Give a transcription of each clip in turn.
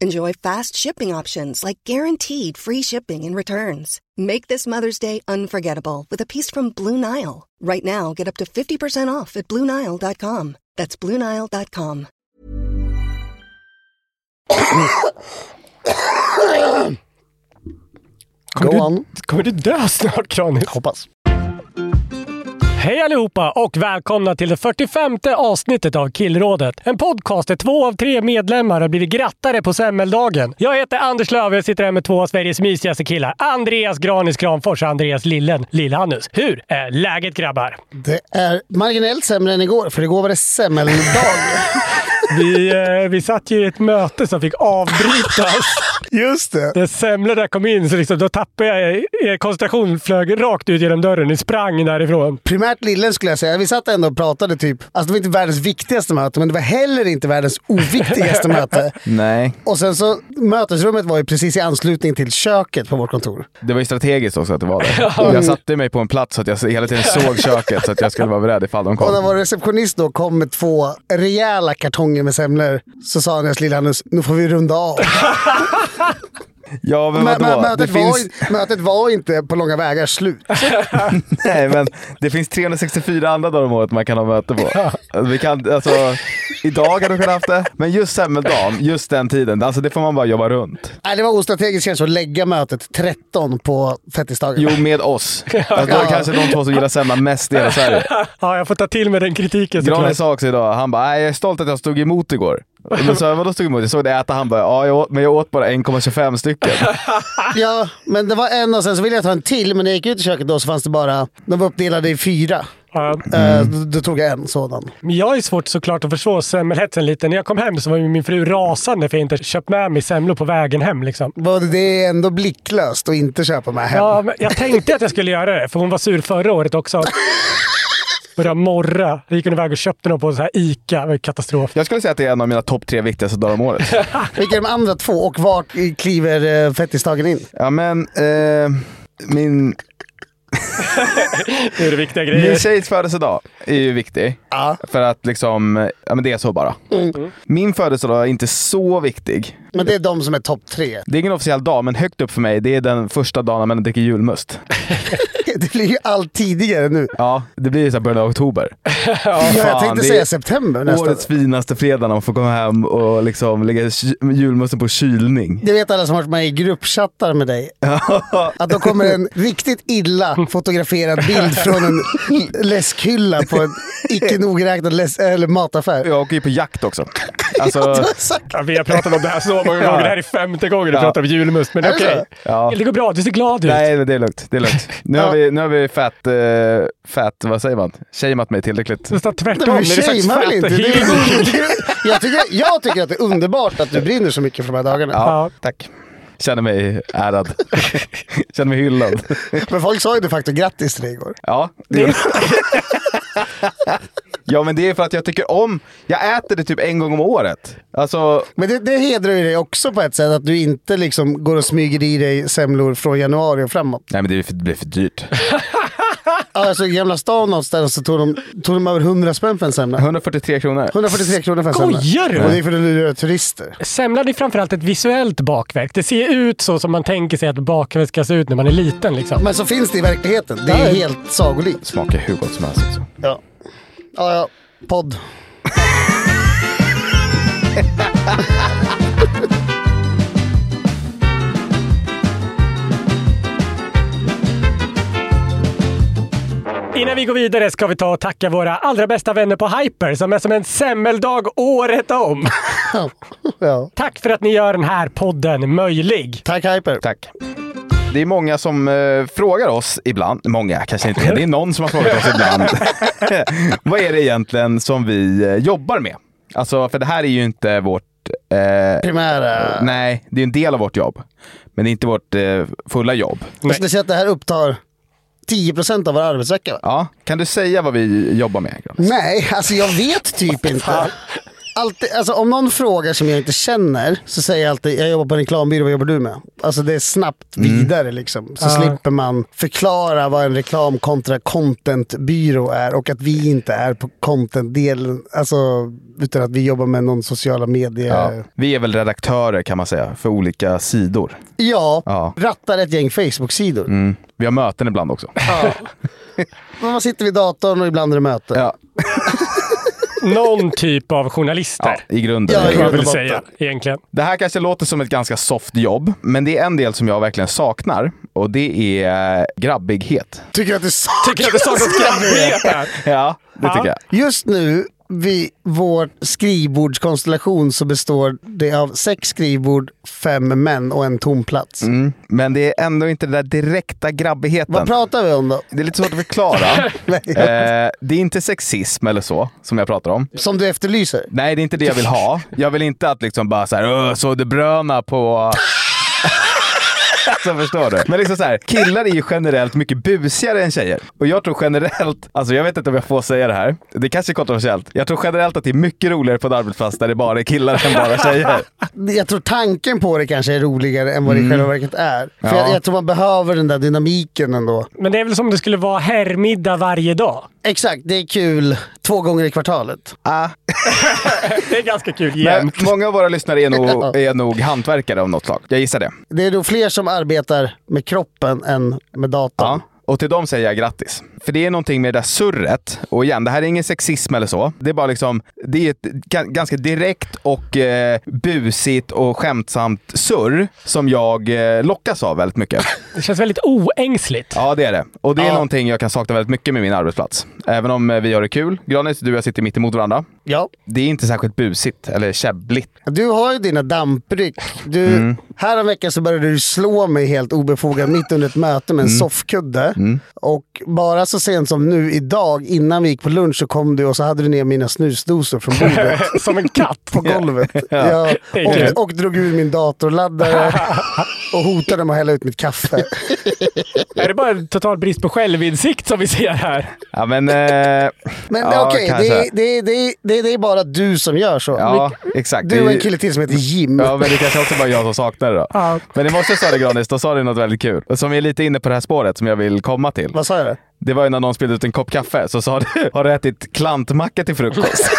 Enjoy fast shipping options like guaranteed free shipping and returns. Make this Mother's Day unforgettable with a piece from Blue Nile. Right now, get up to 50% off at BlueNile.com. That's BlueNile.com. Kommer Go du, on. kommer du dö snart, Kranis? Hoppas. Hej allihopa och välkomna till det 45 avsnittet av Killrådet. En podcast där två av tre medlemmar har blivit grattare på semmeldagen. Jag heter Anders Löf och jag sitter här med två av Sveriges mysigaste killar. Andreas Granis Kramfors och Andreas Lillen Lillhannus. Hur är läget grabbar? Det är marginellt sämre än igår, för igår var det semmeldag. Vi, eh, vi satt ju i ett möte som fick avbrytas. Just det. När semlorna kom in så liksom, då tappade jag eh, koncentration, flög rakt ut genom dörren. Ni sprang därifrån. Primärt lillen skulle jag säga. Vi satt ändå och pratade typ. Alltså det var inte världens viktigaste möte, men det var heller inte världens oviktigaste möte. Nej, Och sen så, mötesrummet var ju precis i anslutning till köket på vårt kontor. det var ju strategiskt också att det var det. Jag satte mig på en plats så att jag hela tiden såg köket så att jag skulle vara beredd ifall de Och när kom. vår receptionist då kom med två rejäla kartonger med semlor så sa Andreas Lillhannus, nu får vi runda av. Ja, men vadå? Det mötet, var, finns, mötet var inte på långa vägar slut. nej, men det finns 364 andra dagar om året man kan ha möte på. Alltså, Vi kan, alltså, idag hade vi kunnat haft det, men just semmeldagen, just den tiden, alltså det får man bara jobba runt. Nej, det var ostrategiskt kanske att lägga mötet 13 på fettisdagen. Jo, med oss. Alltså, då är det kanske de två som gillar semla mest i hela Sverige. Ja, jag får ta till mig den kritiken Granis såklart. sa också idag, han bara, "Nej, jag är stolt att jag stod emot igår. Då sa jag, vadå stod emot? Jag såg dig äta, han bara, ja, jag åt, men jag åt bara 1,25 stycken. Ja, men det var en och sen så ville jag ta en till, men när jag gick ut i köket då så fanns det bara, de var uppdelade i fyra. Ja. Eh, då, då tog jag en sådan. Men jag är svårt såklart att förstå semmelhetsen lite. När jag kom hem så var ju min fru rasande för att jag inte köpt med mig semlor på vägen hem. Liksom. Det är ändå blicklöst att inte köpa med hem. Ja, men jag tänkte att jag skulle göra det, för hon var sur förra året också. Började morra. Jag gick iväg och köpte något på så här Ica. Det var katastrof. Jag skulle säga att det är en av mina topp tre viktigaste dagar om året. Vilka är de andra två och vart kliver eh, fettisdagen in? Ja men, eh, min, Det är det viktiga min grejer. tjejs födelsedag är ju viktig. Ja. För att liksom, ja men det är så bara. Min födelsedag är inte så viktig. Men det är de som är topp tre. Det är ingen officiell dag, men högt upp för mig, det är den första dagen när man dricker julmust. Det blir ju allt tidigare nu. Ja, det blir ju början av oktober. Ja, jag fan, tänkte det är säga september nästan. Årets finaste fredag när man får komma hem och liksom lägga julmusten på kylning. Det vet alla som har varit med i gruppchattar med dig. Att då kommer en riktigt illa fotograferad bild från en läskhylla på en icke nogräknad läs- eller mataffär. Jag åker ju på jakt också. Alltså, Ja, vi har pratat om det här så många gånger. Det här är femte gången du Ja. pratar om julmust. Men okej. så? ja. Det går bra. Du ser glad ut. Nej, men det är lugnt. Det är lugnt. Nu har vi, nu har vi fat, uh, fat, vad säger man? Shameat mig tillräckligt. Det står Nej, tvärtom. men vi shamear väl inte? Det är, jag, tycker, jag tycker att det är underbart att du brinner så mycket för de här dagarna. Ja, tack. Känner mig ärad. Känner mig hyllad. Men folk sa ju de facto grattis till dig igår. Ja, det ja, men det är för att jag tycker om... Jag äter det typ en gång om året. Alltså, Men det, det hedrar ju dig också på ett sätt att du inte liksom går och smyger i dig semlor från januari och framåt. nej men det blir för, det blir för dyrt. Alltså i Gamla stan någonstans så tog de, tog de över 100 spänn för en semla. 143 kronor. 143 kronor för en semla. Skojar du? Och det är för att lura turister. Semlan är framförallt ett visuellt bakverk. Det ser ut så som man tänker sig att bakverk ska se ut när man är liten. Liksom. Men så finns det i verkligheten. Det är Nej. helt sagolikt. Smakar hur gott som helst också. Ja. Ja, ja. Podd. Innan vi går vidare ska vi ta och tacka våra allra bästa vänner på Hyper som är som en semmeldag året om. Ja. Tack för att ni gör den här podden möjlig. Tack Hyper. Tack. Det är många som eh, frågar oss ibland, många kanske inte, det är någon som har frågat oss ibland. Vad är det egentligen som vi eh, jobbar med? Alltså, för det här är ju inte vårt... Eh, Primära. nej, det är en del av vårt jobb. Men det är inte vårt eh, fulla jobb. Jag skulle säga att det här upptar 10% av vår arbetsvecka. va? Ja, kan du säga vad vi jobbar med? Granis? Nej, alltså jag vet typ inte. Alltid, alltså om någon frågar som jag inte känner så säger jag alltid jag jobbar på en reklambyrå, vad jobbar du med? Alltså det är snabbt vidare liksom. Så Ja. slipper man förklara vad en reklam kontra contentbyrå är och att vi inte är på content-delen. Alltså utan att vi jobbar med någon sociala medier. Ja. Ja, Vi är väl redaktörer kan man säga, för olika sidor. Ja. rattar ett gäng Facebook-sidor. Mm. Vi har möten ibland också. Ja. Men man sitter vid datorn och ibland är det möte. Ja, Någon typ av journalister. ja i grunden. Ja, väl och säga egentligen. Det här kanske låter som ett ganska soft jobb, men det är en del som jag verkligen saknar och det är grabbighet. Tycker att det saknas. Tycker att det saknas grabbighet här. Ja, det Ja. tycker jag. Just nu vid vår skrivbordskonstellation så består det av sex skrivbord, fem män och en tom plats. Mm. Men det är ändå inte den där direkta grabbigheten. Vad pratar vi om då? Det är lite svårt att förklara. eh, det är inte sexism eller så, som jag pratar om. Som du efterlyser? Nej, det är inte det jag vill ha. Jag vill inte att liksom bara så här, "Åh, så det bröna på... Alltså förstår du? Men liksom så här, killar är ju generellt mycket busigare än tjejer. Och jag tror generellt, alltså jag vet inte om jag får säga det här, det kanske är kontroversiellt. Jag tror generellt att det är mycket roligare på en arbetsplats där det bara är killar än bara tjejer. Jag tror tanken på det kanske är roligare än vad det i själva verket är. För Ja. jag, jag tror man behöver den där dynamiken ändå. Men det är väl som det skulle vara herrmiddag varje dag. Exakt, det är kul två gånger i kvartalet. Ah. Det är ganska kul Men jämt. många av våra lyssnare är nog, är nog hantverkare av något slag. Jag gissar det. Det är nog fler som arbetar med kroppen än med datorn. Ja. Och till dem säger jag grattis. För det är någonting med det där surret. Och igen, det här är ingen sexism eller så. Det är bara liksom, det är ett ga- ganska direkt och eh, busigt och skämtsamt surr som jag eh, lockas av väldigt mycket. Det känns väldigt oängsligt. Ja, det är det. Och det är Ja. någonting jag kan sakna väldigt mycket med min arbetsplats. Även om eh, vi har det kul. Granis, du och jag sitter mitt emot varandra. Ja. Det är inte särskilt busigt eller käbbligt. Du har ju dina dampryck. Du, Mm. Här en vecka så började du slå mig helt obefogat mitt under ett möte med en Mm. soffkudde. Och bara så sent som nu idag, innan vi gick på lunch, så kom du och så hade du ner mina snusdosor från bordet Som en katt. på golvet. Är kul. och, och drog ur min datorladdare och hotade med att hälla ut mitt kaffe. Är det bara en total brist på självinsikt som vi ser här? Ja, men... Eh, Men ja, okej, kanske. det, det, det, det, det är bara du som gör så. Ja, exakt. Du och en kille till som heter Jim. Ja, men det kanske också bara jag som saknar det då. Ja. Men i morse sa det Granis, då sa du något väldigt kul. Som är lite inne på det här spåret som jag vill komma till. Vad sa jag? Det? Var ju när någon spillde ut en kopp kaffe, så sa du, har du ätit klantmacka till frukost?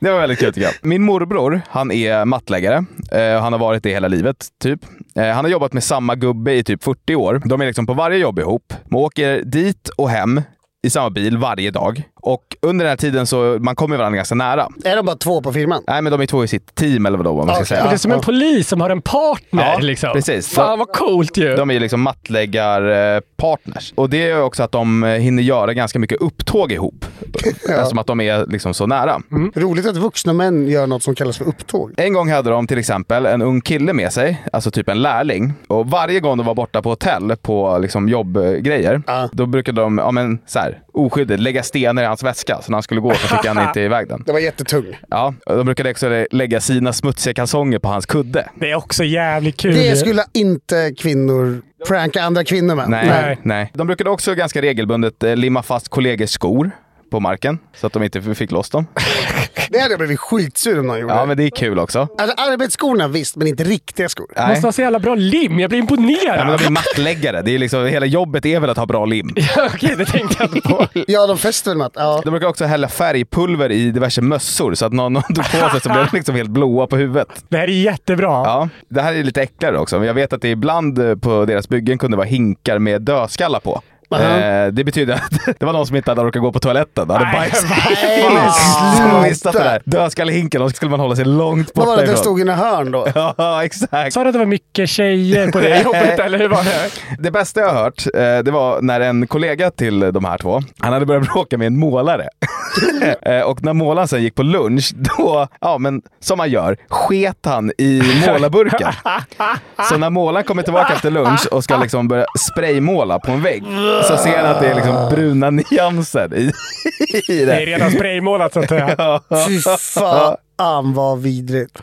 Det var väldigt kul tycker jag. Min morbror, han är mattläggare. Eh, han har varit det hela livet, typ. Eh, han har jobbat med samma gubbe i typ 40 år. De är liksom på varje jobb ihop. Man åker dit och hem i samma bil varje dag. Och under den här tiden så man kommer varandra ganska nära. Är de bara två på firman? Nej, men de är två i sitt team eller vad man ska Okej. säga. Men det är som en polis som har en partner. Ja, liksom. precis. Fan vad coolt ju. De är liksom mattläggarpartners. Och det är också att de eh, hinner göra ganska mycket upptåg ihop. Eftersom att de är liksom så nära. Roligt att vuxna män gör något som kallas för upptåg. En gång hade de till exempel en ung kille med sig, alltså typ en lärling. Och varje gång de var borta på hotell på liksom jobbgrejer, Ja. då brukade de, ja men så här, oskyddigt lägga stenar i hans väska. Så när han skulle gå så fick han inte iväg den. Det var jättetung. Ja, och de brukade också lägga sina smutsiga kalsonger på hans kudde. Det är också jävligt kul. Det skulle inte kvinnor pranka andra kvinnor med. Nej, Nej. nej. De brukade också ganska regelbundet eh, limma fast kollegors skor på marken så att de inte fick loss dem. Det hade jag blivit skitsur om någon gjorde. Ja, men det är kul också. Alltså arbetsskorna visst, men inte riktiga skor. Det Nej. måste ha så jävla bra lim. Jag blir imponerad. Ja, men de är mattläggare. Det är liksom, hela jobbet är väl att ha bra lim. Okej, det tänkte jag inte på. Ja, de fäster väl med att, ja. De brukar också hälla färgpulver i diverse mössor så att någon, någon tog på sig så blev de liksom helt blåa på huvudet. Det här är jättebra. Ja, det här är lite äckligare också. Men jag vet att det ibland på deras byggen kunde vara hinkar med dödskallar på. Eh, det betyder att det var någon som inte hade orkat gå på toaletten. Hade Nej, bajs. Nej, sluta! Dödskallehinken, då skulle man hålla sig långt Vad var borta det, den ifrån. stod i några hörn då? Ja, exakt. Sa du att det var mycket tjejer på det jobbet eller hur var det? Det bästa jag har hört, eh, det var när en kollega till de här två, han hade börjat bråka med en målare. Eh, och när målaren sen gick på lunch, då, ja men som man gör, sket han i målarburken. Så när målaren kommer tillbaka efter lunch och ska liksom börja spraymåla på en vägg, så ser han att det är liksom bruna nyanser i, i Det är det. redan spraymålat så att säga. Fy fan vad vidrigt.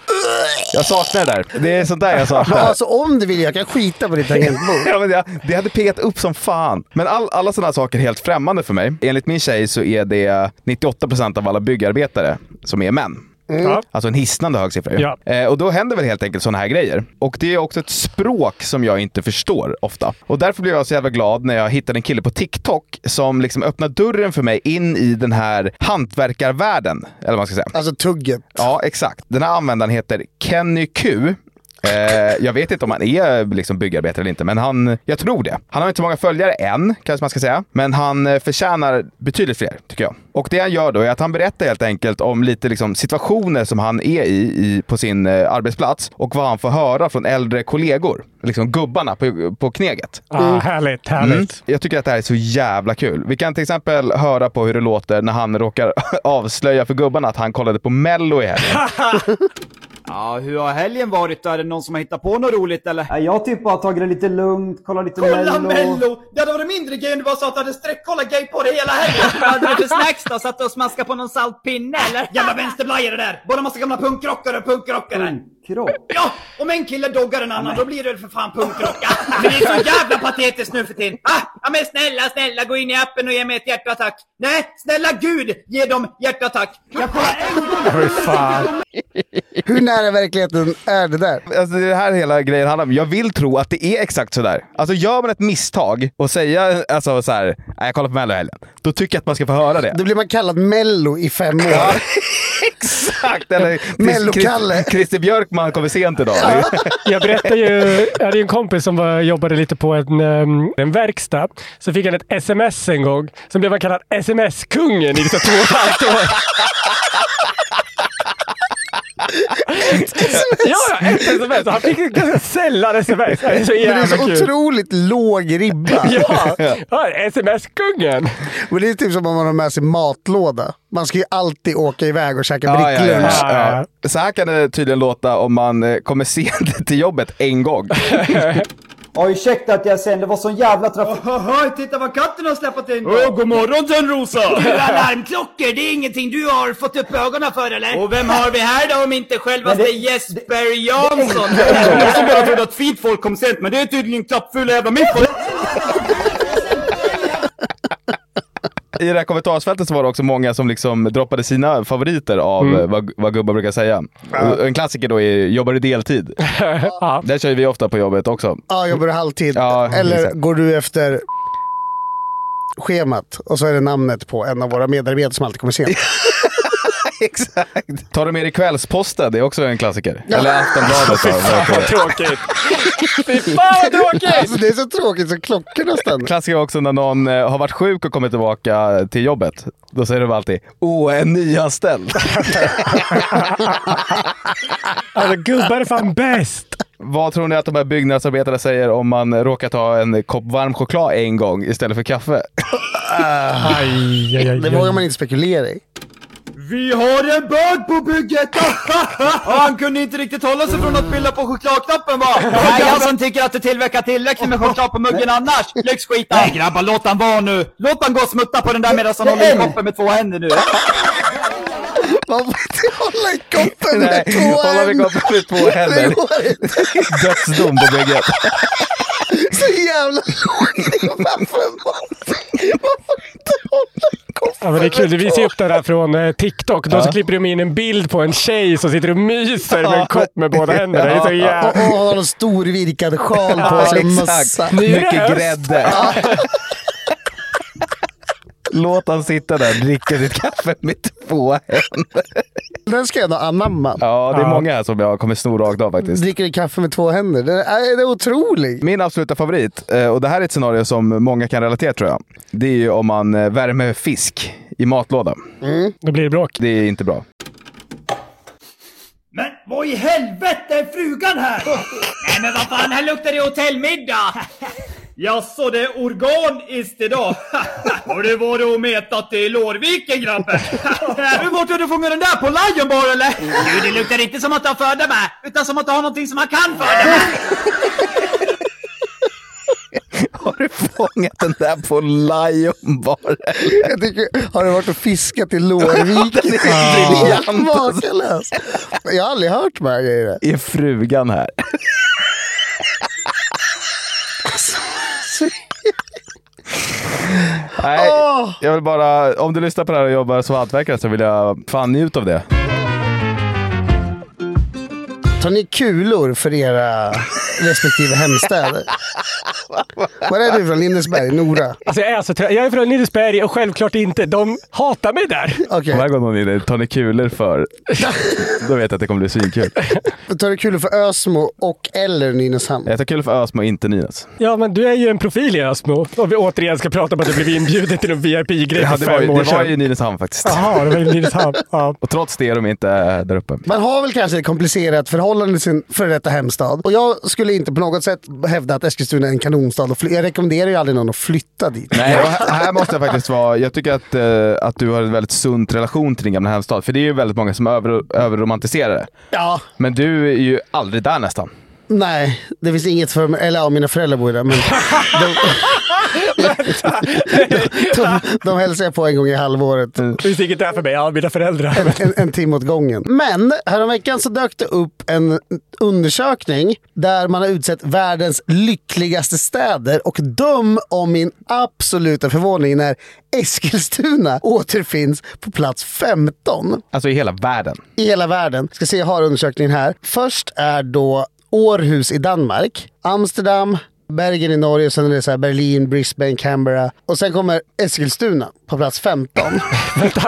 Jag saknar det där. Det är sånt där jag Men saknar. alltså om du vill, jag kan skita på ditt tangentbord. Ja, men det, det hade piggat upp som fan. Men all, alla sådana saker är helt främmande för mig. Enligt min tjej så är det 98% av alla byggarbetare som är män. Ja. Alltså en hisnande hög siffra. ju. Ja. Eh, och då händer väl helt enkelt sådana här grejer. Och det är också ett språk som jag inte förstår ofta. Och därför blev jag så jävla glad när jag hittade en kille på TikTok som liksom öppnar dörren för mig in i den här hantverkarvärlden. Eller vad man ska säga. Alltså tugget. Ja, exakt. Den här användaren heter Kenny Q. Eh, jag vet inte om han är liksom byggarbetare eller inte, men han, jag tror det. Han har inte så många följare än, kanske man ska säga. Men han eh, förtjänar betydligt fler, tycker jag. Och det han gör då är att han berättar helt enkelt om lite liksom, situationer som han är i, i på sin eh, arbetsplats och vad han får höra från äldre kollegor. Liksom gubbarna på, på kneget. Ah, härligt, härligt. Mm. Jag tycker att det här är så jävla kul. Vi kan till exempel höra på hur det låter när han råkar avslöja för gubbarna att han kollade på Mello i helgen. Ja, hur har helgen varit då? Är det någon som har hittat på något roligt eller? Ja, jag har typ bara tagit det lite lugnt, kollat lite Kolla mello. mello! Det hade varit mindre gay om du bara sa att du hade sträckkollat gay på det hela helgen! Vad hade du för snacks då? Satt du och smaskade på någon salt pinne eller? Jävla vänsterblajare där! Bara massa gamla punkrockare och punkrockare! Kropp. Ja, om en kille doggar en annan då blir det väl för fan punkrocka. Men det är så jävla patetiskt nu för tiden. Ah, ja men snälla, snälla gå in i appen och ge mig ett hjärtattack. Nej, snälla gud, ge dem hjärtattack. Jag. Fy fan. Hur nära verkligheten är det där? Alltså det är det här hela grejen handlar om. Jag vill tro att det är exakt sådär. Alltså gör man ett misstag och säga alltså så här, "Nej, jag kollar på Mello helgen. Då tycker jag att man ska få höra det. Då blir man kallad Mello i fem år. Exakt! Eller Mello-Kalle. Christer- Christer man kommer sent idag. Jag berättade ju, jag hade ju en kompis som var, jobbade lite på en, ehm, en verkstad. Så fick han ett sms en gång. Så blev han kallad sms-kungen i två och ett halvt år ja, ja, ett sms. Han fick ganska sällan sms. Det är så Men det är jävla så kul. otroligt låg ribba. Ja, ja sms-kungen. Men det är typ som om man har med sig matlåda. Man ska ju alltid åka iväg och käka Ja, ja, bricklunch. ja, ja. Så här kan det tydligen låta om man eh, kommer sent till jobbet en gång. Ja, ursäkta att jag sen, det var sån jävla trafik. Oj, titta vad katten har släppt in! Åh, god morgon Törnrosa! Alarmklockor, det är ingenting du har fått upp ögonen för eller? Och vem har vi här då om inte självaste det- Jesper Jansson? Jag som bara trodde att fint folk kom sent, men det är tydligen klappfulla jävla mitt folk. I det här kommentarsfältet så var det också många som liksom droppade sina favoriter av Mm. eh, vad, vad gubbar brukar säga. Och En klassiker då är “jobbar du deltid?” Ja. Det kör vi ofta på jobbet också. Ja, jobbar du halvtid? Ja, Eller exakt. går du efter schemat och så är det namnet på en av våra medarbetare som alltid kommer sent. Exakt. Tar du med dig Kvällsposten? Det är också en klassiker. Eller Aftonbladet. vad heter Vad det? tråkigt. Fy fan vad tråkigt! Alltså det är så tråkigt så klockorna stannar. Klassiker också när någon eh, har varit sjuk och kommer tillbaka till jobbet. Då säger de alltid “Åh, en nyanställd”. Alltså gubbar är fan bäst. Vad tror ni att de här byggnadsarbetarna säger om man råkar ta en kopp varm choklad en gång istället för kaffe? Aj, aj, aj, Det vågar man inte spekulera i. Vi har en bög på bygget! Ja, han kunde inte riktigt hålla sig från att pilla på chokladknappen va? Nej, jag som tycker att det tillverkar tillräckligt med choklad på muggen annars. Lyxskita! Nej grabbar, låt han vara nu. Låt han gå och smutta på den där medan han håller i koppen med två händer nu. Man får inte hålla i koppen med Nej, två hålla vid koppen med två händer. Dödsdom på bygget. Så jävla låg Varför man får inte hålla i koppen Ja, men det är kul. Du visar upp det där från eh, TikTok. Då så klipper de in en bild på en tjej som sitter och myser med en kopp med båda händerna. Det är så Och, jävla... och har en stor virkad sjal på sig. mössa. Exakt. Mycket grädde. Låt han sitta där och dricka sitt kaffe med två händer. Den ska jag nog anamma. Ja, det är Ja. många här som jag kommer sno rakt av faktiskt. Dricker kaffe med två händer? Det är, det är otroligt. Min absoluta favorit, eh, och det här är ett scenario som många kan relatera tror jag. Det är ju om man eh, värmer fisk i matlådan. Då blir det bråk. Det är inte bra. Men vad i helvete är frugan här? Nej men vad fan, här luktar det hotellmiddag! Jaså, det är organiskt idag? Har du varit och metat i Lårviken grabben? du, vart har du fångat den där? På Lion Bar eller? Du, det luktar inte som att du har föda med, utan som att du har någonting som man kan föda med. Har du fångat den där på Lion Bar? Jag tycker, har du varit och fiskat i Lårviken? Den är briljant. Makalöst. Jag har aldrig hört de här grejerna. Är frugan här? Nej, jag vill bara, om du lyssnar på det här och jobbar som hantverkare så vill jag fan njut av det. Tar ni kulor för era respektive hemstäder? Var är du från? Lindesberg? Nora? Alltså jag är så trött. Jag är från Lindesberg och självklart inte. De hatar mig där. Okej. Varje gång någon är tar ni kulor för? Då vet jag att det kommer bli svinkul. Tar du kulor för Ösmo och eller Nynäshamn? Jag tar kulor för Ösmo, inte Nynäs. Ja, men du är ju en profil i Ösmo. Och vi återigen ska prata om att du blev inbjuden till en VIP-grej Ja, för det, var, fem ju- år det var sedan. ju Nynäshamn faktiskt. Jaha, det var i Nynäshamn. Ja. Och trots det är de inte där uppe. Man har väl kanske ett komplicerat förhållande till sin före detta hemstad. Och jag skulle inte på något sätt hävda att Eskilstuna är en kanonstad. Och fly- jag rekommenderar ju aldrig någon att flytta dit. Nej, här måste jag faktiskt vara... Jag tycker att, eh, att du har en väldigt sund relation till din gamla hemstad. För det är ju väldigt många som över, överromantiserar det. Ja, Men du är ju aldrig där nästan. Nej. Det finns inget för mig. Eller ja, mina föräldrar bor ju där. Men de, de, de, de hälsar jag på en gång i halvåret. Det finns inget där för mig. Ja, mina föräldrar. en, en timme åt gången. Men häromveckan så dök det upp en undersökning där man har utsett världens lyckligaste städer och döm om min absoluta förvåning när Eskilstuna återfinns på plats 15 Alltså i hela världen. i hela världen. Ska se, jag har undersökningen här. Först är då Århus i Danmark, Amsterdam, Bergen i Norge, sen är det så här Berlin, Brisbane, Canberra och sen kommer Eskilstuna på plats 15.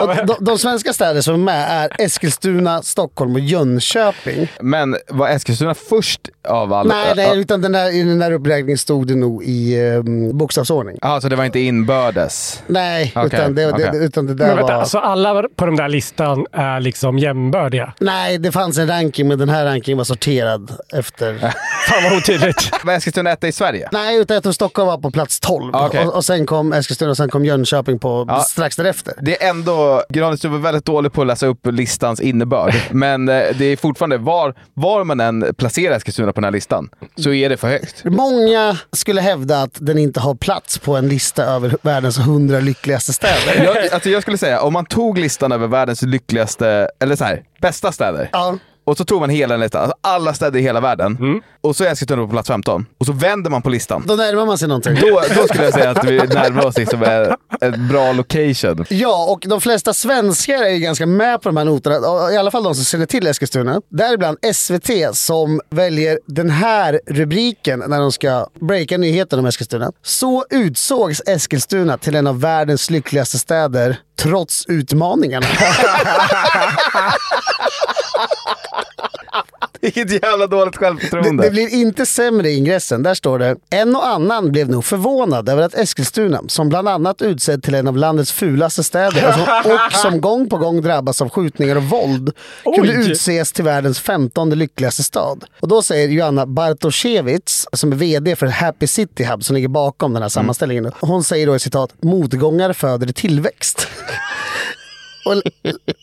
och de, de svenska städer som är med är Eskilstuna, Stockholm och Jönköping. Men var Eskilstuna först av alla? Nej, nej, utan den där, i den där uppräkningen stod det nog i um, bokstavsordning. Ja, så det var inte inbördes? Nej, Okej, utan, det, okej. det, utan det där Men vänta, var... alltså alla på den där listan är liksom jämbördiga? Nej, det fanns en ranking men den här rankingen var sorterad efter... Fan vad otydligt. Var Eskilstuna etta i Sverige? Nej, utan jag tror Stockholm var på plats 12. Okej. Och, och sen kom Eskilstuna och sen kom Jönköping på Ja. strax därefter. Det är ändå, du var väldigt dålig på att läsa upp listans innebörd. Men eh, det är fortfarande, var, var man än placerar Eskilstuna på den här listan, så är det för högt. Många skulle hävda att den inte har plats på en lista över världens 100 lyckligaste städer. Jag, alltså jag skulle säga, om man tog listan över världens lyckligaste, eller så här, bästa städer. Ja. Och så tog man hela den listan, alltså alla städer i hela världen. Och så är Eskilstuna på plats 15. Och så vänder man på listan. Då närmar man sig någonting. Då, då skulle jag säga att vi närmar oss liksom en, en bra location. Ja, och de flesta svenskar är ju ganska med på de här noterna. I alla fall de som känner till Eskilstuna. Däribland SVT som väljer den här rubriken när de ska breaka nyheten om Eskilstuna. Så utsågs Eskilstuna till en av världens lyckligaste städer trots utmaningarna. Vilket jävla dåligt Det, självförtroende. det blir inte sämre i ingressen. Där står det En och annan blev nog förvånad över att Eskilstuna, som bland annat utsedd till en av landets fulaste städer och som, och som gång på gång drabbas av skjutningar och våld, kunde Oj. utses till världens femtonde lyckligaste stad. Och då säger Joanna Bartoszewicz, som är VD för Happy City Hub, som ligger bakom den här sammanställningen. Och hon säger då i citat, motgångar föder tillväxt. Och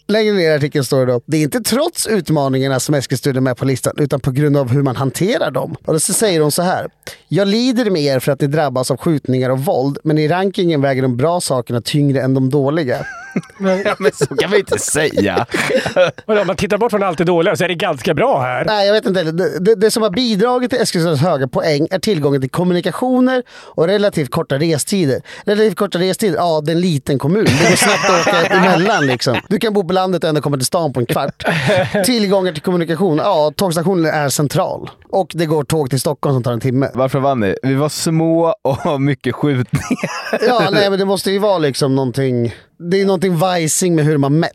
längre ner i artikeln står det då, det är inte trots utmaningarna som Eskilstuna är med på listan, utan på grund av hur man hanterar dem. Och då så säger hon så här, jag lider med er för att ni drabbas av skjutningar och våld, men i rankingen väger de bra sakerna tyngre än de dåliga. Ja, men så kan man inte säga. Om man tittar bort från allt det dåliga så är det ganska bra här. Nej, jag vet inte. Det, det, det som har bidragit till Eskilstunas höga poäng är tillgången till kommunikationer och relativt korta restider. Relativt korta restider, ja det är en liten kommun. Det går snabbt att åka emellan liksom. Du kan bo på landet och ändå komma till stan på en kvart. Tillgången till kommunikation, ja tågstationen är central. Och det går tåg till Stockholm som tar en timme. Varför vann ni? Vi var små och mycket skjutningar. Ja, nej men det måste ju vara liksom någonting. Det är någonting vajsing med hur man mätt.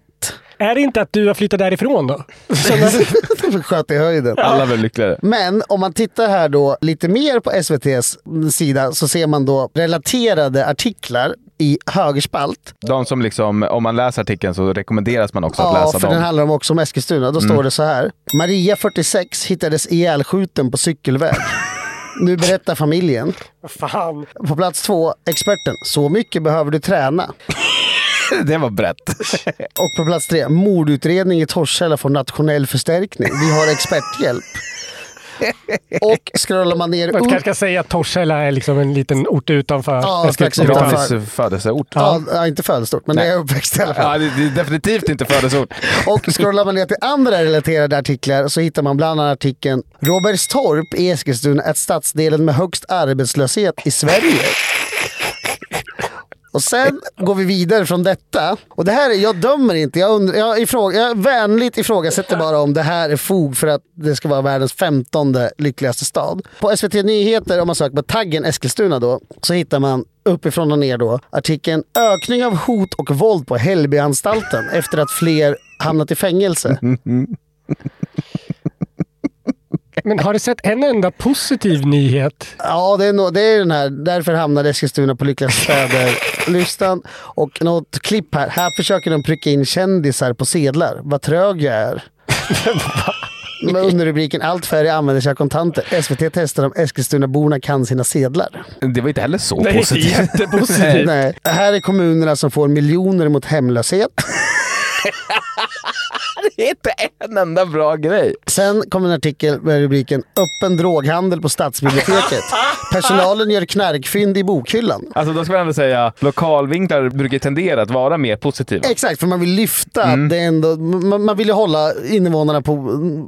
Är det inte att du har flyttat därifrån då? Sköt i höjden. Alla blev lyckligare. Men om man tittar här då lite mer på SVTs sida så ser man då relaterade artiklar i högerspalt. De som liksom, om man läser artikeln så rekommenderas man också att Ja, läsa för dem. den handlar om också om Eskilstuna. Då står det så här. Maria 46 hittades ihjälskjuten på cykelväg. Nu berättar familjen. Fan. På plats två, experten. Så mycket behöver du träna. Det var brett. Och på plats tre, mordutredning i Torshälla får nationell förstärkning. Vi har experthjälp. Och scrollar man ner Man kanske ska säga att Torshälla är liksom en liten ort utanför. Ja, strax Eskilstuna. födelseort. Ja, ja, inte födelsestort, men det är uppväxt i alla fall. Ja, det, det är definitivt inte födelseort. Och scrollar man ner till andra relaterade artiklar så hittar man bland annat artikeln Robertstorp i Eskilstuna är stadsdelen med högst arbetslöshet i Sverige. Och sen går vi vidare från detta. Och det här är, jag dömer inte, jag, undrar, jag, ifråga, jag vänligt ifrågasätter bara om det här är fog för att det ska vara världens femtonde lyckligaste stad. På SVT Nyheter, om man söker på taggen Eskilstuna då, så hittar man uppifrån och ner då artikeln Ökning av hot och våld på Hällbyanstalten efter att fler hamnat i fängelse. Men har du sett en enda positiv nyhet? Ja, det är, no, det är den här. Därför hamnade Eskilstuna på lyckligaste städer-listan. Och något klipp här. Här försöker de pricka in kändisar på sedlar. Vad trög jag är. Med under rubriken Allt färre använder sig av kontanter. SVT testar om Eskilstunaborna kan sina sedlar. Det var inte heller så Nej, positivt. jättepositivt. Nej. Här är kommunerna som får miljoner mot hemlöshet. Det är inte en enda bra grej. Sen kommer en artikel med rubriken Öppen droghandel på stadsbiblioteket. Personalen gör knarkfynd i bokhyllan. Alltså då ska man ändå säga, lokalvinklar brukar tendera att vara mer positiva. Exakt, för man vill lyfta. att Det ändå, man, man vill ju hålla invånarna på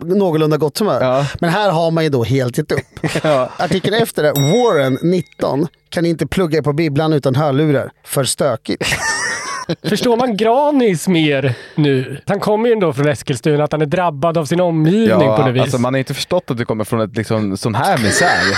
någorlunda gott humör. Ja. Men här har man ju då helt gett upp. Ja. Artikeln efter det, Warren, 19, kan inte plugga på bibblan utan hörlurar. För stökigt. Förstår man Granis mer nu? Han kommer ju ändå från Eskilstuna, att han är drabbad av sin omgivning på något vis. alltså man har inte förstått att du kommer från ett liksom, sån här misär.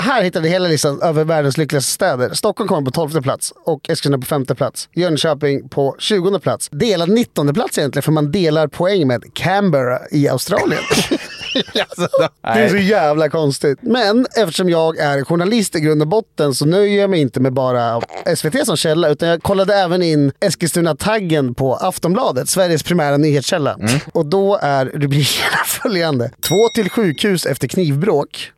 Här hittar vi hela listan över världens lyckligaste städer. Stockholm kommer på 12 plats och Eskilstuna på 5 plats. Jönköping på 20 plats. Delad 19 plats egentligen för man delar poäng med Canberra i Australien. alltså, Det är så jävla konstigt. Men eftersom jag är journalist i grund och botten så nöjer jag mig inte med bara SVT som källa utan jag kollade även in Eskilstuna-taggen på Aftonbladet, Sveriges primära nyhetskälla. Och då är rubrikerna följande. Två till sjukhus efter knivbråk.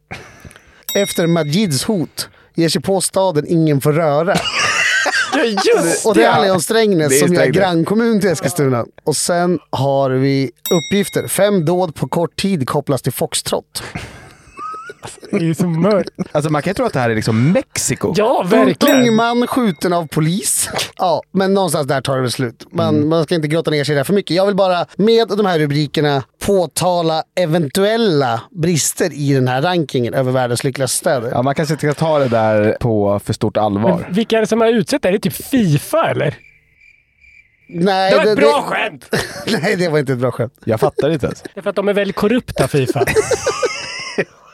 Efter Majids hot ger sig på staden ingen får röra. Just Och det om Strängnäs är som är grannkommun till Eskilstuna. Och sen har vi uppgifter. Fem dåd på kort tid kopplas till foxtrot. Det är ju så mörkt. alltså man kan ju tro att det här är liksom Mexiko. Ja, Ung verkligen. man skjuten av polis. Ja, men någonstans där tar det väl slut. Man, man ska inte grotta ner sig där för mycket. Jag vill bara med de här rubrikerna påtala eventuella brister i den här rankingen över världens lyckligaste städer. Ja, man kanske inte ska ta det där på för stort allvar. Men vilka är det som har utsett det? Är det typ Fifa eller? Nej, Det var ett bra skämt! Nej, det var inte ett bra skämt. Jag fattar inte ens. Det är för att de är väldigt korrupta, Fifa.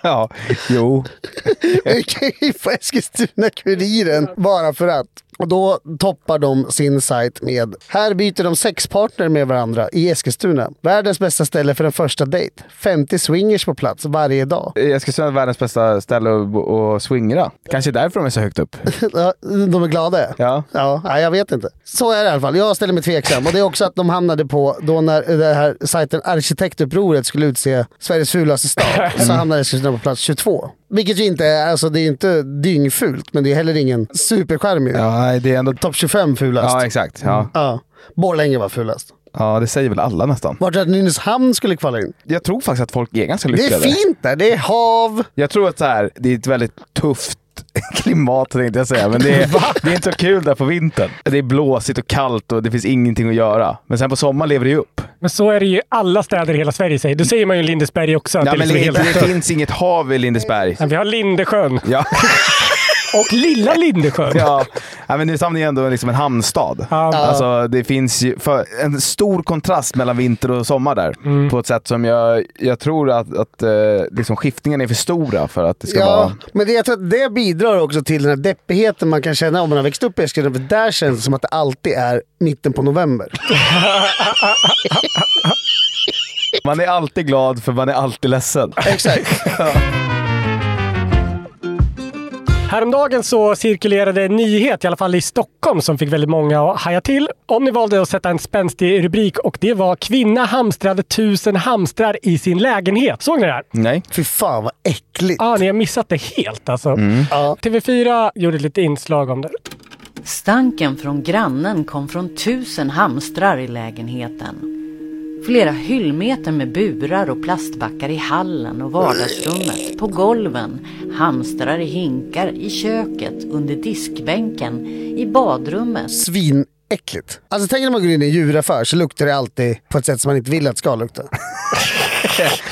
Ja, jo. Vi kan ju få Eskilstuna-Kuriren bara för att. Och då toppar de sin sajt med Här byter de sexpartner med varandra i Eskilstuna. Världens bästa ställe för en första dejt. 50 swingers på plats varje dag. Eskilstuna är världens bästa ställe att, att swingra. Kanske därför de är så högt upp. Ja, de är glada. Ja. Ja, nej, jag vet inte. Så är det i alla fall. Jag ställer mig tveksam. Och det är också att de hamnade på, då när den här sajten Arkitektupproret skulle utse Sveriges fulaste stad, så hamnade Eskilstuna på plats 22. Vilket ju inte är, alltså det är inte dyngfult, men det är heller ingen superskärm ju. Ja, det är ändå... Topp 25 fulast. Ja, exakt. Ja. Ja. Borlänge var fulast. ja, det säger väl alla nästan. Vart att Nynäshamn skulle kvala in. Jag tror faktiskt att folk är ganska Det är lyckade. fint där, det är hav. Jag tror att så här, det är ett väldigt tufft klimat tänkte jag säga, men det är, det är inte så kul där på vintern. Det är blåsigt och kallt och det finns ingenting att göra. Men sen på sommaren lever det ju upp. Men så är det ju i alla städer i hela Sverige. Säger. Det säger man ju Lindesberg också. Ja, det men liksom det, det finns inget hav i Lindesberg. Men vi har Lindesjön Ja, och lilla Lindesjön. ja. ja men Nynäshamn är ändå liksom en hamnstad. Ja. Alltså, det finns ju för, en stor kontrast mellan vinter och sommar där. Mm. På ett sätt som jag, jag tror att, att eh, liksom skiftningen är för stora för att det ska Ja, vara... men det, jag tror att det bidrar också till den här deppigheten man kan känna om man har växt upp i Eskilstuna. För där känns det som att det alltid är mitten på november. Man är alltid glad för man är alltid ledsen. Exakt. Häromdagen så cirkulerade en nyhet, i alla fall i Stockholm, som fick väldigt många att haja till. Om ni valde att sätta en spänstig rubrik och det var “Kvinna hamstrade tusen hamstrar i sin lägenhet”. Såg ni det här? Nej. Fy fan vad äckligt. Ja, ni har missat det helt alltså. Ja. TV4 gjorde ett litet inslag om det. Stanken från grannen kom från tusen hamstrar i lägenheten. Flera hyllmeter med burar och plastbackar i hallen och vardagsrummet, på golven, hamstrar i hinkar, i köket, under diskbänken, i badrummet. Svinäckligt. Alltså tänk när man går in i en djuraffär så luktar det alltid på ett sätt som man inte vill att det ska lukta.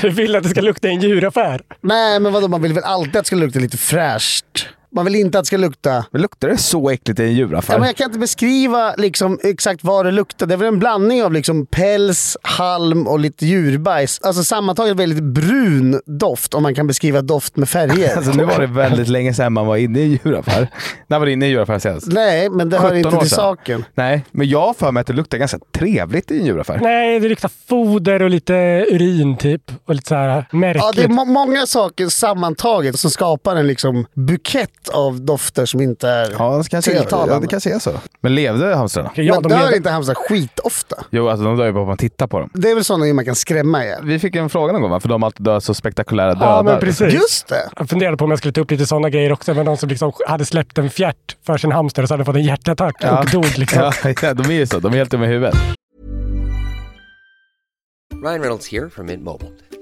Du vill att det ska lukta i en djuraffär? Nej, men vadå, man vill väl alltid att det ska lukta lite fräscht. Man vill inte att det ska lukta... Men luktar det så äckligt i en djuraffär? Ja, men jag kan inte beskriva liksom exakt vad det luktar. Det är väl en blandning av liksom päls, halm och lite djurbajs. Alltså sammantaget väldigt brun doft om man kan beskriva doft med färger. Alltså, nu var det väldigt länge sedan man var inne i en djuraffär. När var du inne i en djuraffär senast? Nej, men det hör 17 inte till saken. Nej, men jag har för mig att det luktar ganska trevligt i en djuraffär. Nej, det luktar foder och lite urin typ. Och lite så här märkligt. Ja, det är må- många saker sammantaget som skapar en liksom bukett av dofter som inte är Ja, det kanske, tilltalande. ja, det kanske är så. Men levde hamstrarna? ja, men de dör inte hamstrar skitofta? Jo, alltså de dör ju bara om man tittar på dem. Det är väl sådana man kan skrämma ihjäl. Vi fick en fråga någon gång, för de har alltid dött så spektakulära dödar. Ja, men precis. Just det! Jag funderade på om jag skulle ta upp lite sådana grejer också. Men de som liksom hade släppt en fjärt för sin hamster och så hade fått en hjärtattack Ja. och dog liksom. Ja, ja, de är ju så. De är helt dumma i huvudet. Ryan Reynolds here from Mint Mobile.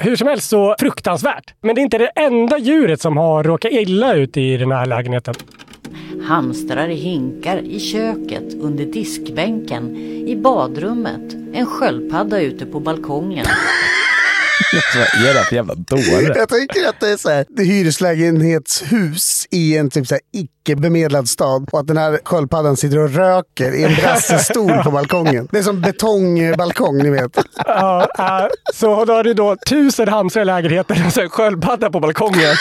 Hur som helst så fruktansvärt. Men det är inte det enda djuret som har råkat illa ut i den här lägenheten. Hamstrar i hinkar, i köket, under diskbänken, i badrummet, en sköldpadda ute på balkongen. Vad är det för jävla dåre? Jag tänker att det är så här, det är hyreslägenhetshus i en typ så här icke bemedlad stad och att den här sköldpaddan sitter och röker i en brassestol på balkongen. Det är som betongbalkong, ni vet. Ja, äh, så då har du då tusen hamstrar i lägenheten och så en sköldpadda på balkongen.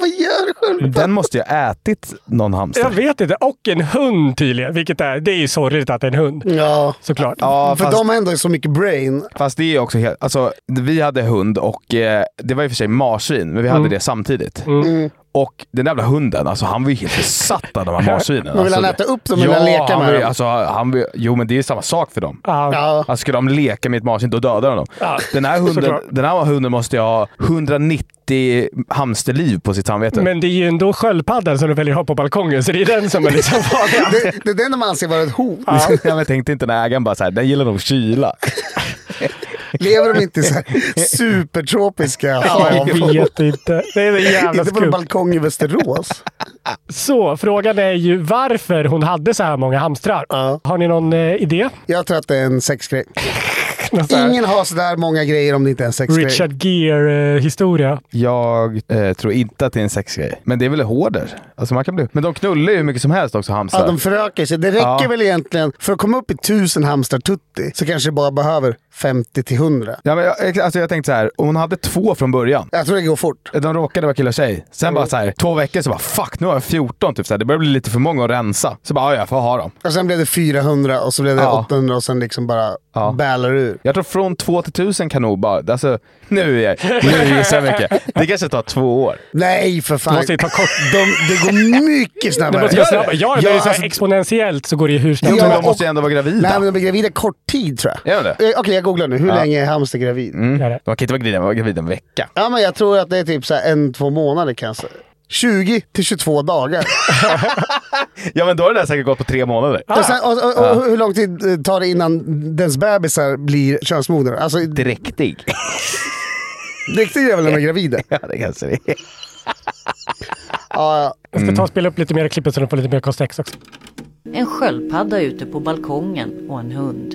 Vad gör sköldpaddan? Den måste ju ha ätit någon hamster. Jag vet inte. Och en hund tydligen. Vilket är, det är ju sorgligt att det är en hund. Ja, Såklart. Ja, för fast, de har ändå så mycket brain. fast det är också helt... Alltså, vi hade hund och eh, det var i och för sig marsvin, men vi hade det samtidigt. Och den jävla hunden, alltså, han var ju helt besatt av de här marsvinen. Men vill han alltså, äta upp dem eller vill han leka han med vill- dem? Alltså, han vill, jo, men det är samma sak för dem. Ja. Ja. Alltså, ska de leka med ett marsvin, då dödar de dem. Ja, Den, här hunden, den här hunden måste ju ha 190 hamsterliv på sitt samvete. Men det är ju ändå sköldpaddan som du väljer att ha på balkongen, så det är den som är liksom farlig. Det, det är den de anser vara ett hot. Ja. Jag tänkte inte när ägaren bara såhär, den gillar nog kyla. Lever de inte i så här supertropiska Ja, jag vet inte. Det är jävla Inte på en balkong i Västerås. Så frågan är ju varför hon hade så här många hamstrar. Ja. Har ni någon eh, idé? Jag tror att det är en sexgrej. Ingen har sådär många grejer om det inte är en sexgrej. Richard Gere-historia. Jag eh, tror inte att det är en sexgrej. Men det är väl hårder? Alltså man kan bli... Men de knullar ju hur mycket som helst också, hamstrar. Ja, de förökar sig. Det räcker Ja. väl egentligen, för att komma upp i tusen hamstrar tutti, så kanske det bara behöver 50 till 100. Ja, men jag, alltså jag tänkte så här, hon hade två från början. Jag tror det går fort. De råkade vara kille och tjej. Sen bara så här, två veckor så bara fuck, nu har jag 14 typ. Så här, det börjar bli lite för många att rensa. Så bara, ja, jag får ha dem. Och sen blev det 400 och så blev det Ja. 800 och sen liksom bara Ja. bällar ur. Jag tror från 2 till 1000 kan nog bara, alltså nu är jag, nu gissar jag mycket. Det kanske tar två år. Nej för fan. Det måste ju ta kort. De, det går mycket Det snabbare. måste gå snabbare. Ja, det är Ja, så alltså- exponentiellt så går det ju hur snabbt som de helst. måste ju ändå vara gravida. Nej men de blir gravida kort tid tror jag. Är de det? Eh, Okej jag googlar nu. Hur Ja. länge är hamster gravid? Mm. Är det? De kan inte vara gravida, de var gravida en vecka. Ja men jag tror att det är typ så här en, två månader kanske. 20 till 22 dagar. Ja men då har det där säkert gått på tre månader. Och, sen, och, och, och hur lång tid tar det innan dens bebisar blir könsmoder? Alltså Dräktig. Riktigt de är gravida? Ja det kanske det är. Ja, Jag ska ta och spela upp lite mer i klippet så de får lite mer kontext också. En sköldpadda ute på balkongen och en hund.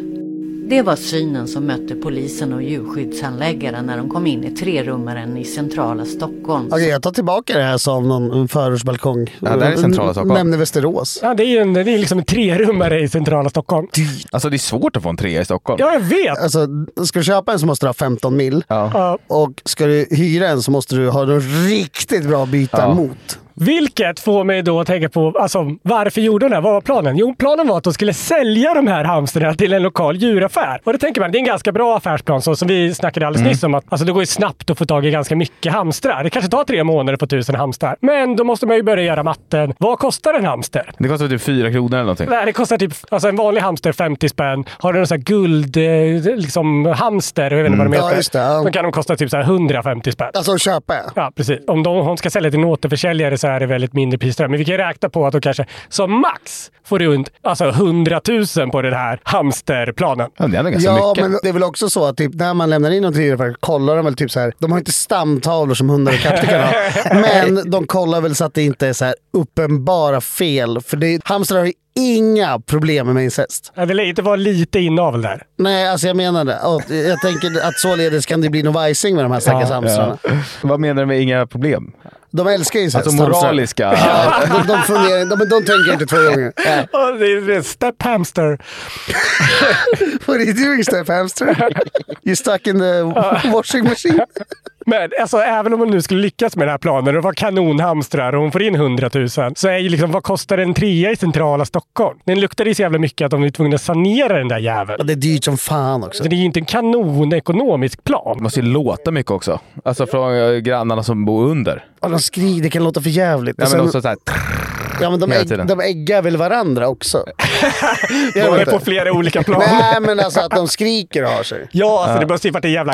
Det var synen som mötte polisen och djurskyddshandläggaren när de kom in i trerummaren i centrala Stockholm. Okej, jag tar tillbaka det här som någon förortsbalkong. Ja, det är centrala Stockholm. Nämner Västerås. Ja, det är ju en, det är liksom en trerummare i centrala Stockholm. Alltså det är svårt att få en trea i Stockholm. Ja, jag vet! Alltså, ska du köpa en så måste du ha 15 mil. Ja. Och ska du hyra en så måste du ha en riktigt bra byta Ja. mot. Vilket får mig då att tänka på, alltså varför gjorde de det? Vad var planen? Jo, planen var att de skulle sälja de här hamstrarna till en lokal djuraffär. Och då tänker man, det är en ganska bra affärsplan, så som vi snackade alldeles nyss om. Att, alltså det går ju snabbt att få tag i ganska mycket hamstrar. Det kanske tar tre månader på tusen hamstrar. Men då måste man ju börja göra matten. Vad kostar en hamster? Det kostar typ fyra kronor eller någonting. Nej, det kostar typ, alltså en vanlig hamster 50 spänn. Har du en sån här guld, eh, liksom hamster, jag vet inte vad de Ja, heter. just det, ja. Då kan de kosta typ så här 150 spänn. Alltså att köpa. Ja, precis. Om de, hon ska sälja till en återförsäljare så är det väldigt mindre pris där. Men vi kan räkna på att de kanske som max får runt alltså 100 000 på den här hamsterplanen. Ja, det är ganska Ja, mycket. men det är väl också så att typ, när man lämnar in något till djuraffär kollar de väl typ så här. De har inte stamtavlor som hundar och katter kan ha. Men de kollar väl så att det inte är så här uppenbara fel. För det, hamstrar har ju inga problem med incest. Ja, det vara lite inavel där. Nej, alltså jag menar det. Och jag tänker att således kan det bli någon vajsing med de här stackars Ja, hamstrarna. Vad menar du med inga problem? De älskar ju incest. Alltså moraliska? Ja, de, de, funderar, de, de tänker inte två gånger. Ja, det är det är step hamster. What are you doing Steph Hamster? You stuck in the washing machine? Men alltså, även om hon nu skulle lyckas med den här planen och vara kanonhamstrar och hon får in 100 000 så är ju liksom, vad kostar en trea i centrala Stockholm? Den luktar ju så jävla mycket att de är tvungna att sanera den där jäveln. Och det är dyrt som fan också. Så det är ju inte en kanonekonomisk Det plan. måste ju låta mycket också. Alltså från eh, grannarna som bor under. Och de skriker, det kan låta för jävligt. Ja, men sen- också så här, Ja, men de, ägg, de äggar väl varandra också? De de är inte? på flera olika plan. Nej, men alltså att de skriker och har sig. Ja, alltså det måste ju varit en jävla...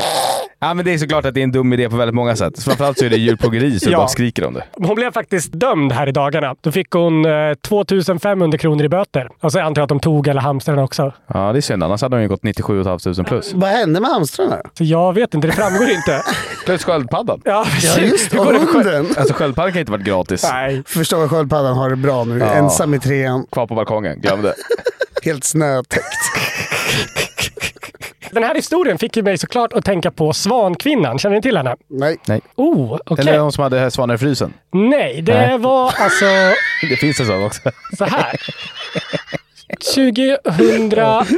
ja, men det är såklart att det är en dum idé på väldigt många sätt. Framförallt så är det djurplågeri så Ja. bara skriker om det. Hon blev faktiskt dömd här i dagarna. Då fick hon eh, 2500 kronor i böter. Och så antar jag att de tog alla hamstrarna också. Ja, det är synd. Annars hade de ju gått 97 500 plus. Vad hände med hamstrarna? Så jag vet inte, det framgår inte. Plus sköldpaddan. Ja, Ja, just det. Hunden. Alltså sköldpaddan kan inte varit gratis. Nej. Förstår vad sköldpaddan har det bra nu. Ja. Ensam i trean. Kvar på balkongen. Glöm det. Helt snötäckt. Den här historien fick ju mig såklart att tänka på Svankvinnan. Känner ni till henne? Nej. Nej. Oh, okej. Eller de som hade svanar i frysen. Nej, det Nej. var alltså Det finns en sån också. så här. 2007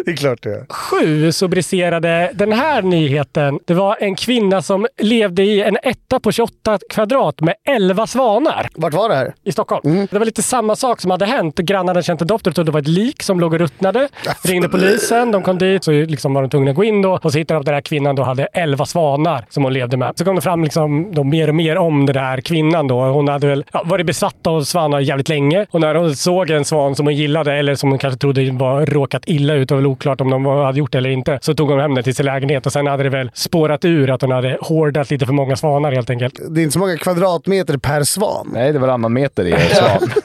Det är klart det är. så briserade den här nyheten. Det var en kvinna som levde i en etta på 28 kvadrat med 11 svanar Vart var det här? i Stockholm. Det var lite samma sak som hade hänt. Grannarna hade känt en doft och trodde det var ett lik som låg och ruttnade. Ringde polisen, de kom dit så liksom var de tvungna att gå in då och så hittade de att den här kvinnan då hade 11 svanar som hon levde med. Så kom det fram liksom då mer och mer om den här kvinnan då. Hon hade väl ja, varit besatt av svanar jävligt länge och när hon såg en svan som hon gillade eller som hon kanske trodde var råkat illa ut och väl oklart om de var- hade gjort det eller inte så tog hon hem den till sin lägenhet och sen hade det väl spårat ur att hon hade hårdat lite för många svanar helt enkelt. Det är inte så många kvadratmeter per svan. Nej, det var varannan meter i en svan.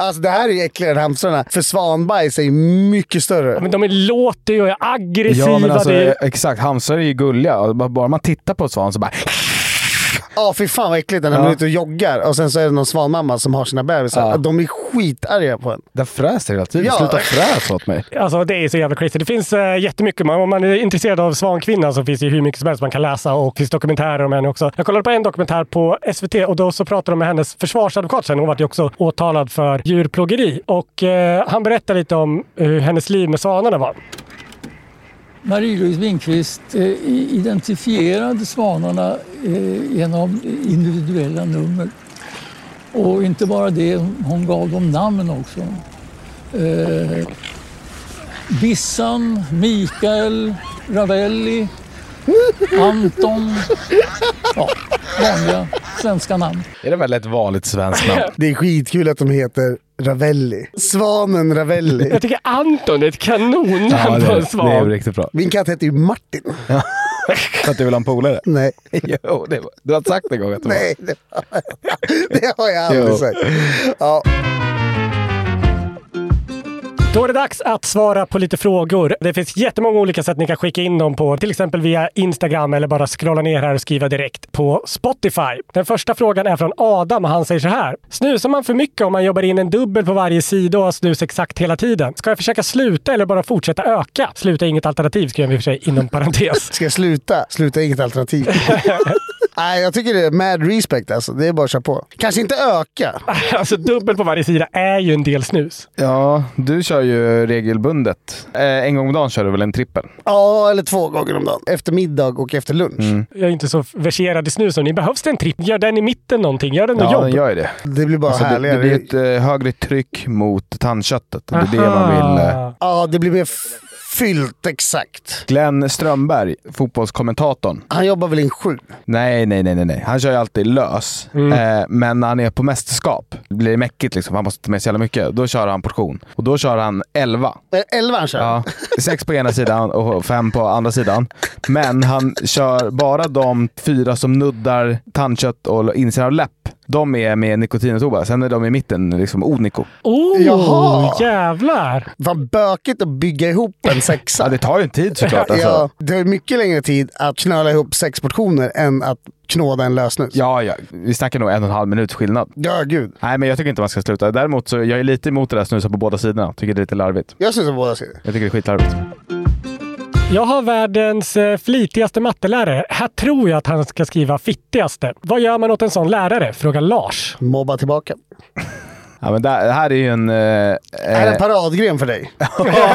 Alltså det här är ju äckligare än hamstrarna. För svanbajs är ju mycket större. Men de är låter och är aggressiva. Ja, men alltså det är... exakt. Hamstrar är ju gulliga. Bara- Bara man tittar på ett svan så bara... Ja, fy fan vad äckligt när man Ja. är ute och joggar och sen så är det någon svanmamma som har sina bebisar. Ja. De är skitarga på en. Den fräser hela tiden. Ja. Sluta fräs åt mig. Alltså det är så jävla crazy. Det finns äh, jättemycket. Man, om man är intresserad av Svankvinnan så finns det ju hur mycket som helst man kan läsa och det finns dokumentärer om henne också. Jag kollade på en dokumentär på SVT och då så pratade de med hennes försvarsadvokat sen. Hon var ju också åtalad för djurplågeri och eh, han berättade lite om hur hennes liv med svanarna var. Marie-Louise Lindqvist eh, identifierade svanarna eh, genom individuella nummer. Och inte bara det, hon gav dem namn också. Eh, Bissan, Mikael, Ravelli, Anton. Ja, vanliga svenska namn. Är det väl ett vanligt svenskt namn? Det är skitkul att de heter Ravelli. Svanen Ravelli. Jag tycker Anton är ett kanonnamn Ja, det, på en är- det är svan. riktigt bra. Min katt heter ju Martin. För att du vill ha en polare? Nej. Jo, det var, du har sagt en gång att det var. Nej, det, det har jag aldrig Jo. sagt. Ja. Då är det dags att svara på lite frågor. Det finns jättemånga olika sätt ni kan skicka in dem på. Till exempel via Instagram eller bara scrolla ner här och skriva direkt på Spotify. Den första frågan är från Adam och han säger så här. Snusar man för mycket om man jobbar in en dubbel på varje sida och har snus exakt hela tiden? Ska jag försöka sluta eller bara fortsätta öka? Sluta är inget alternativ skriver vi för sig inom parentes. Ska jag sluta? Sluta är inget alternativ. Nej, jag tycker det är mad respect alltså. Det är bara att köra på. Kanske inte öka. alltså dubbel på varje sida är ju en del snus. Ja, du kör ju regelbundet. Eh, en gång om dagen kör du väl en trippel? Ja, eller två gånger om dagen. Efter middag och efter lunch. Mm. Jag är inte så verserad i snus. Ni behövs det en tripp? Gör den i mitten någonting. Gör den något Ja, jobb. den gör det. Det blir bara Alltså, det, härligare. det blir ett eh, högre tryck mot tandköttet. Det är det man vill. Eh. Ja, det blir mer fyllt exakt. Glenn Strömberg, fotbollskommentatorn. Han jobbar väl in sju? Nej, nej, nej, nej, nej. Han kör ju alltid lös. Eh, men när han är på mästerskap, blir det mäckigt liksom, han måste ta med så jävla mycket, då kör han portion. Och då kör han 11. Eh, Elva han kör? Ja, sex på ena sidan och fem på andra sidan. Men han kör bara de fyra som nuddar tandkött och insidan av läpp. De är med nikotin och tobak. Sen är de i mitten liksom oniko. Oh, Jaha. jävlar! Vad bökigt att bygga ihop en sexa. Ja, det tar ju en tid såklart. Alltså. Ja, det är mycket längre tid att knöla ihop sex portioner än att knåda en lösnus. Ja, ja. Vi snackar nog en och en halv minut skillnad. Ja, gud. Nej, men jag tycker inte man ska sluta. Däremot så jag är lite emot det där snusa på båda sidorna. Tycker det är lite larvigt. Jag syns på båda sidor. Jag tycker det är skitlarvigt. Jag har världens eh, flitigaste mattelärare. Här tror jag att han ska skriva fittigaste. Vad gör man åt en sån lärare? Frågar Lars. Mobba tillbaka. Ja, men det det här är ju en... Eh, Det här är eh, en paradgren för dig.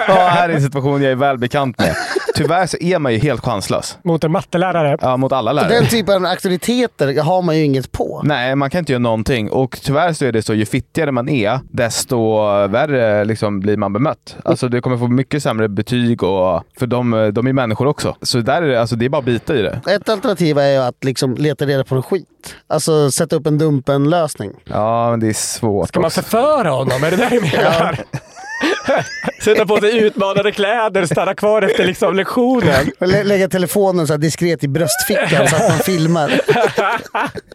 ja, här är en situation jag är väl bekant med. Tyvärr så är man ju helt chanslös. Mot en mattelärare. Ja, mot alla lärare. Den typen av auktoriteter har man ju inget på. Nej, man kan inte göra någonting. Och tyvärr så är det så, ju fittigare man är, desto värre liksom blir man bemött. Alltså du kommer få mycket sämre betyg och, för de, de är människor också. Så där är det, alltså, det är bara att bita i det. Ett alternativ är ju att liksom leta reda på en skit. Alltså sätta upp en Dumpen-lösning. Ja, men det är svårt. Ska man förföra honom? Är det där du menar? Sätta på sig utmanande kläder, stanna kvar efter liksom lektionen. Lä- Lägga telefonen så här diskret i bröstfickan så att man filmar.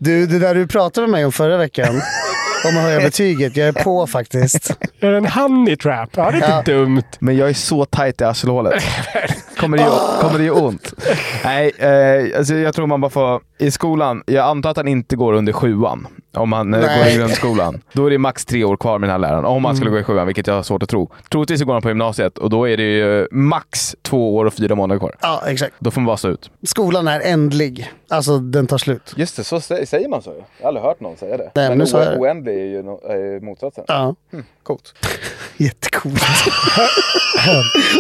Du, det där du pratade med mig om förra veckan, om att höja betyget, jag är på faktiskt. Är det en honey trap? Ja, det är inte Ja. dumt. Men jag är så tajt i arselhålet. Kommer det, ju, kommer det ju ont? Nej, eh, alltså jag tror man bara får... I skolan, jag antar att han inte går under sjuan. Om han eh, går Nej. i grundskolan. Då är det max tre år kvar med den här läraren. Om han skulle gå i sjuan, vilket jag har svårt att tro. Troligtvis så går han på gymnasiet och då är det ju max två år och fyra månader kvar. Ja, exakt. Då får man bara stå ut. Skolan är ändlig. Alltså den tar slut. Just det, så säger man så ju. Jag har aldrig hört någon säga det. Nej, men nu sa jag det. oändlig är ju motsatsen. Ja, Coolt. jättecoolt.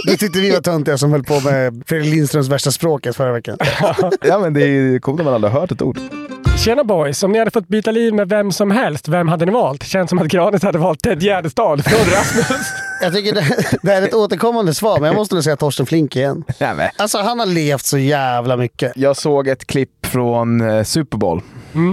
Du tyckte vi var töntiga som höll på med Fredrik Lindströms värsta språket förra veckan. Ja, men det är coolt när man aldrig har hört ett ord. Tjena boys! Om ni hade fått byta liv med vem som helst, vem hade ni valt? Känns som att Granis hade valt Ted Gärdestad från Rasmus. Jag tycker det, det här är ett återkommande svar, men jag måste nog säga Torsten Flink igen. Nej, men. Alltså han har levt så jävla mycket. Jag såg ett klipp från eh, Super Bowl.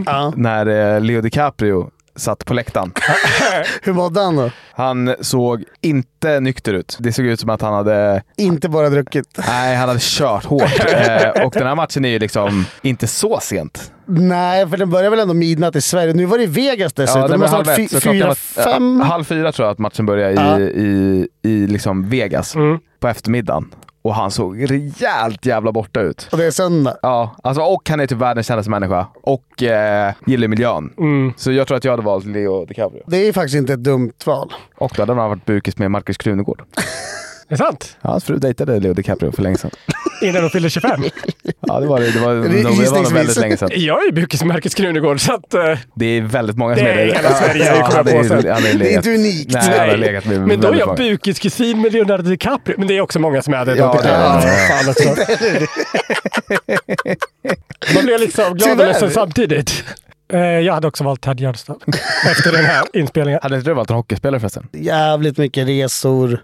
Ja. när eh, Leo DiCaprio satt på läktaren. Hur mådde han då? Han såg inte nykter ut. Det såg ut som att han hade, Inte bara druckit. nej, han hade kört hårt. Eh, och den här matchen är ju liksom inte så sent. Nej, för den börjar väl ändå midnatt i Sverige. Nu var det i Vegas dessutom. den det måste ha halv varit fyra, fem. ja, halv fyra tror jag att matchen började i, Ja. i, i liksom Vegas Mm. på eftermiddagen. Och han såg rejält jävla borta ut. Och det är söndag. Ja, alltså, och han är typ världens kändaste människa och eh, gillar miljön. Mm. Så jag tror att jag hade valt Leo DiCaprio. Det är faktiskt inte ett dumt val. Och då hade han varit bukis med Markus Krunegård. Är det sant? Ja, hans fru dejtade Leo DiCaprio för länge sedan. Innan de fyllde 25? Ja, det var det. Det var, det var, det var nog väldigt länge sedan. Jag är ju bukis med Markus Krunegård, så att... eh, Det är väldigt många Det som är är det. hela Sverige, det kommer jag på sen. han är Det är inte unikt. Nej, han har legat med Men då är jag många. bukiskusin med Leonardo DiCaprio. Men det är också många som är det. Ja, ja, ja, ja. Fan också. Man blir liksom glad och ledsen samtidigt. Eh, Jag hade också valt Ted Gärdestad efter den här inspelningen. Hade inte du valt en hockeyspelare förresten? Jävligt mycket resor.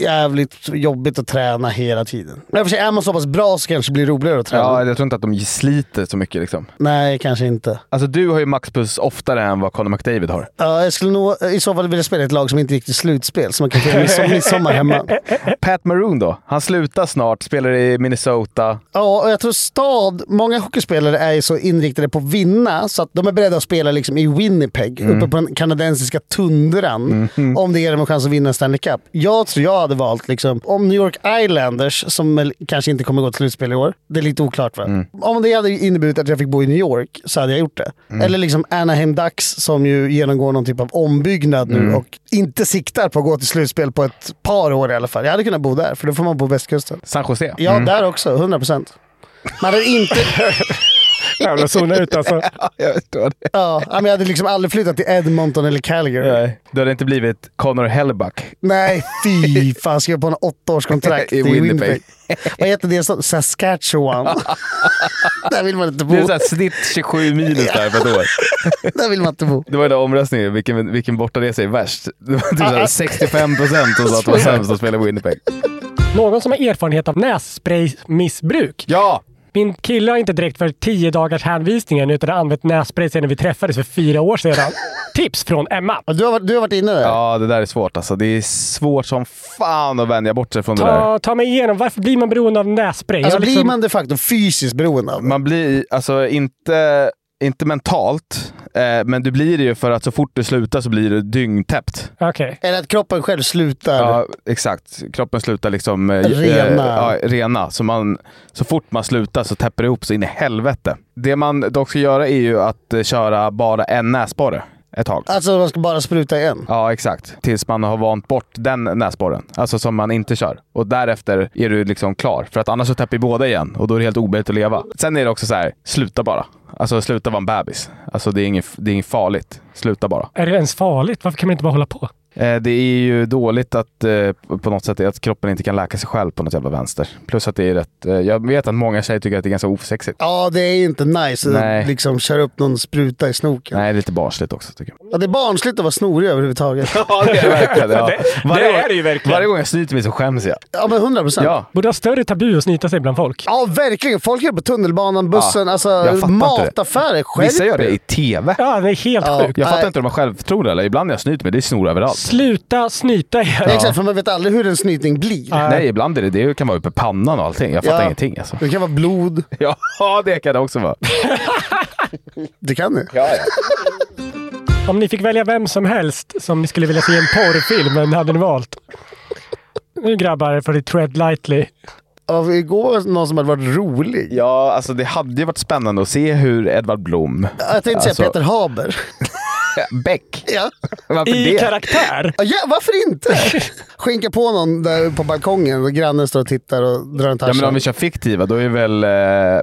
Jävligt jobbigt att träna hela tiden. Men för sig, är man så pass bra så kanske det blir roligare att träna. Ja, jag tror inte att de sliter så mycket liksom. Nej, kanske inte. Alltså du har ju maxpuls oftare än vad Conor McDavid har. Ja, jag skulle nog i så fall vilja spela i ett lag som inte gick till slutspel, så man kan fira midsommar, midsommar hemma. Pat Maroon då? Han slutar snart, spelar i Minnesota. Ja, och jag tror stad, många hockeyspelare är ju så inriktade på att vinna så att de är beredda att spela liksom i Winnipeg, uppe på den kanadensiska tundran, om det ger dem en chans att vinna Stanley Cup. Jag tror jag hade valt, liksom, om New York Islanders, som kanske inte kommer gå till slutspel i år, det är lite oklart va? Om det hade inneburit att jag fick bo i New York så hade jag gjort det. Eller liksom Anaheim Ducks som ju genomgår någon typ av ombyggnad nu och inte siktar på att gå till slutspel på ett par år i alla fall. Jag hade kunnat bo där, för då får man bo på västkusten. San Jose. Ja, där också. 100 procent. Man hade inte... Jävla zona ut alltså. jag förstår det. Ja, men jag hade liksom aldrig flyttat till Edmonton eller Calgary. Nej, Nej, du hade inte blivit Connor Hellback. fy fan. Skrev på en åttaårskontrakt I i Winnipeg. Winnipeg. Vad heter det? Saskatchewan. där vill man inte Det är bo. så här snitt 27 minus där på ett år. Där vill man inte bo. Det var den där omröstningen, vilken, vilken bortaresa är värst? Det var typ så här Ah. 65 procent som sa att det var sämst att spela i Winnipeg. Någon som har erfarenhet av nässpraymissbruk. Ja! Min kille har inte direkt för tio dagars hänvisningen utan har använt nässpray sedan vi träffades för fyra år sedan. Tips från Emma. Du har, varit- du har varit inne där? Ja, det där är svårt alltså. Det är svårt som fan att vänja bort sig från det där. Ta, ta mig igenom, varför blir man beroende av nässpray? Alltså Jag blir liksom- man de facto fysiskt beroende av det? Man blir, alltså inte, inte mentalt, eh, men du blir det ju för att så fort du slutar så blir du dyngtäppt. Okej. Eller att kroppen själv slutar? Ja, exakt. Kroppen slutar liksom eh, Rena. Eh, ja, rena. Så, man, så fort man slutar så täpper det ihop så in i helvete. Det man dock ska göra är ju att eh, köra bara en näsborre ett tag. Alltså man ska bara spruta igen? Ja, exakt. Tills man har vant bort den näsborren. Alltså som man inte kör. Och därefter är du liksom klar. För att annars så täpper båda igen och då är det helt omöjligt att leva. Sen är det också så här, sluta bara. Alltså sluta vara en bebis. Alltså det är inget, det är inget farligt. Sluta bara. Är det ens farligt? Varför kan man inte bara hålla på? Eh, Det är ju dåligt att eh, på något sätt att kroppen inte kan läka sig själv på något jävla vänster. Plus att det är rätt... eh, Jag vet att många tjejer tycker att det är ganska osexigt. Ja, det är inte nice Nej. att liksom köra upp någon spruta i snoken. Nej, det är lite barnsligt också tycker jag. Ja, det är barnsligt att vara snorig överhuvudtaget. Ja, det är det verkligen. Ja. Det- Varje det är det ju verkligen. Varje gång jag snyter mig så skäms jag. Ja, men 100 procent. Ja. Borde ha större tabu att snyta sig bland folk. Ja, verkligen. Folk gör det på tunnelbanan, bussen, Ja, alltså mataffärer. Vissa gör det i TV. Ja, det är helt Ja. sjukt. Jag fattar Nej. inte om de har självförtroende eller ibland när jag snyter mig, det är snor överallt. Sluta snyta igen. Ja. Exakt, för man vet aldrig hur en snytning blir. Nej, ibland är det det kan vara uppe i pannan och allting. Jag fattar Ja. ingenting alltså. Det kan vara blod. Ja, det kan det också vara. Det kan det. Ja, ja. Om ni fick välja vem som helst som ni skulle vilja se i en porrfilm, vem hade ni valt? Nu grabbar får ni tread lightly. Ja, igår någon som hade varit rolig. ja, alltså det hade ju varit spännande att se hur Edvard Blom... Jag tänkte säga Alltså- Peter Haber. Beck. Ja. Varför I det? karaktär. Ja, ja, varför inte? Skinka på någon där på balkongen och grannen står och tittar och drar en Ja, men om tarzan. vi kör fiktiva, då är väl eh,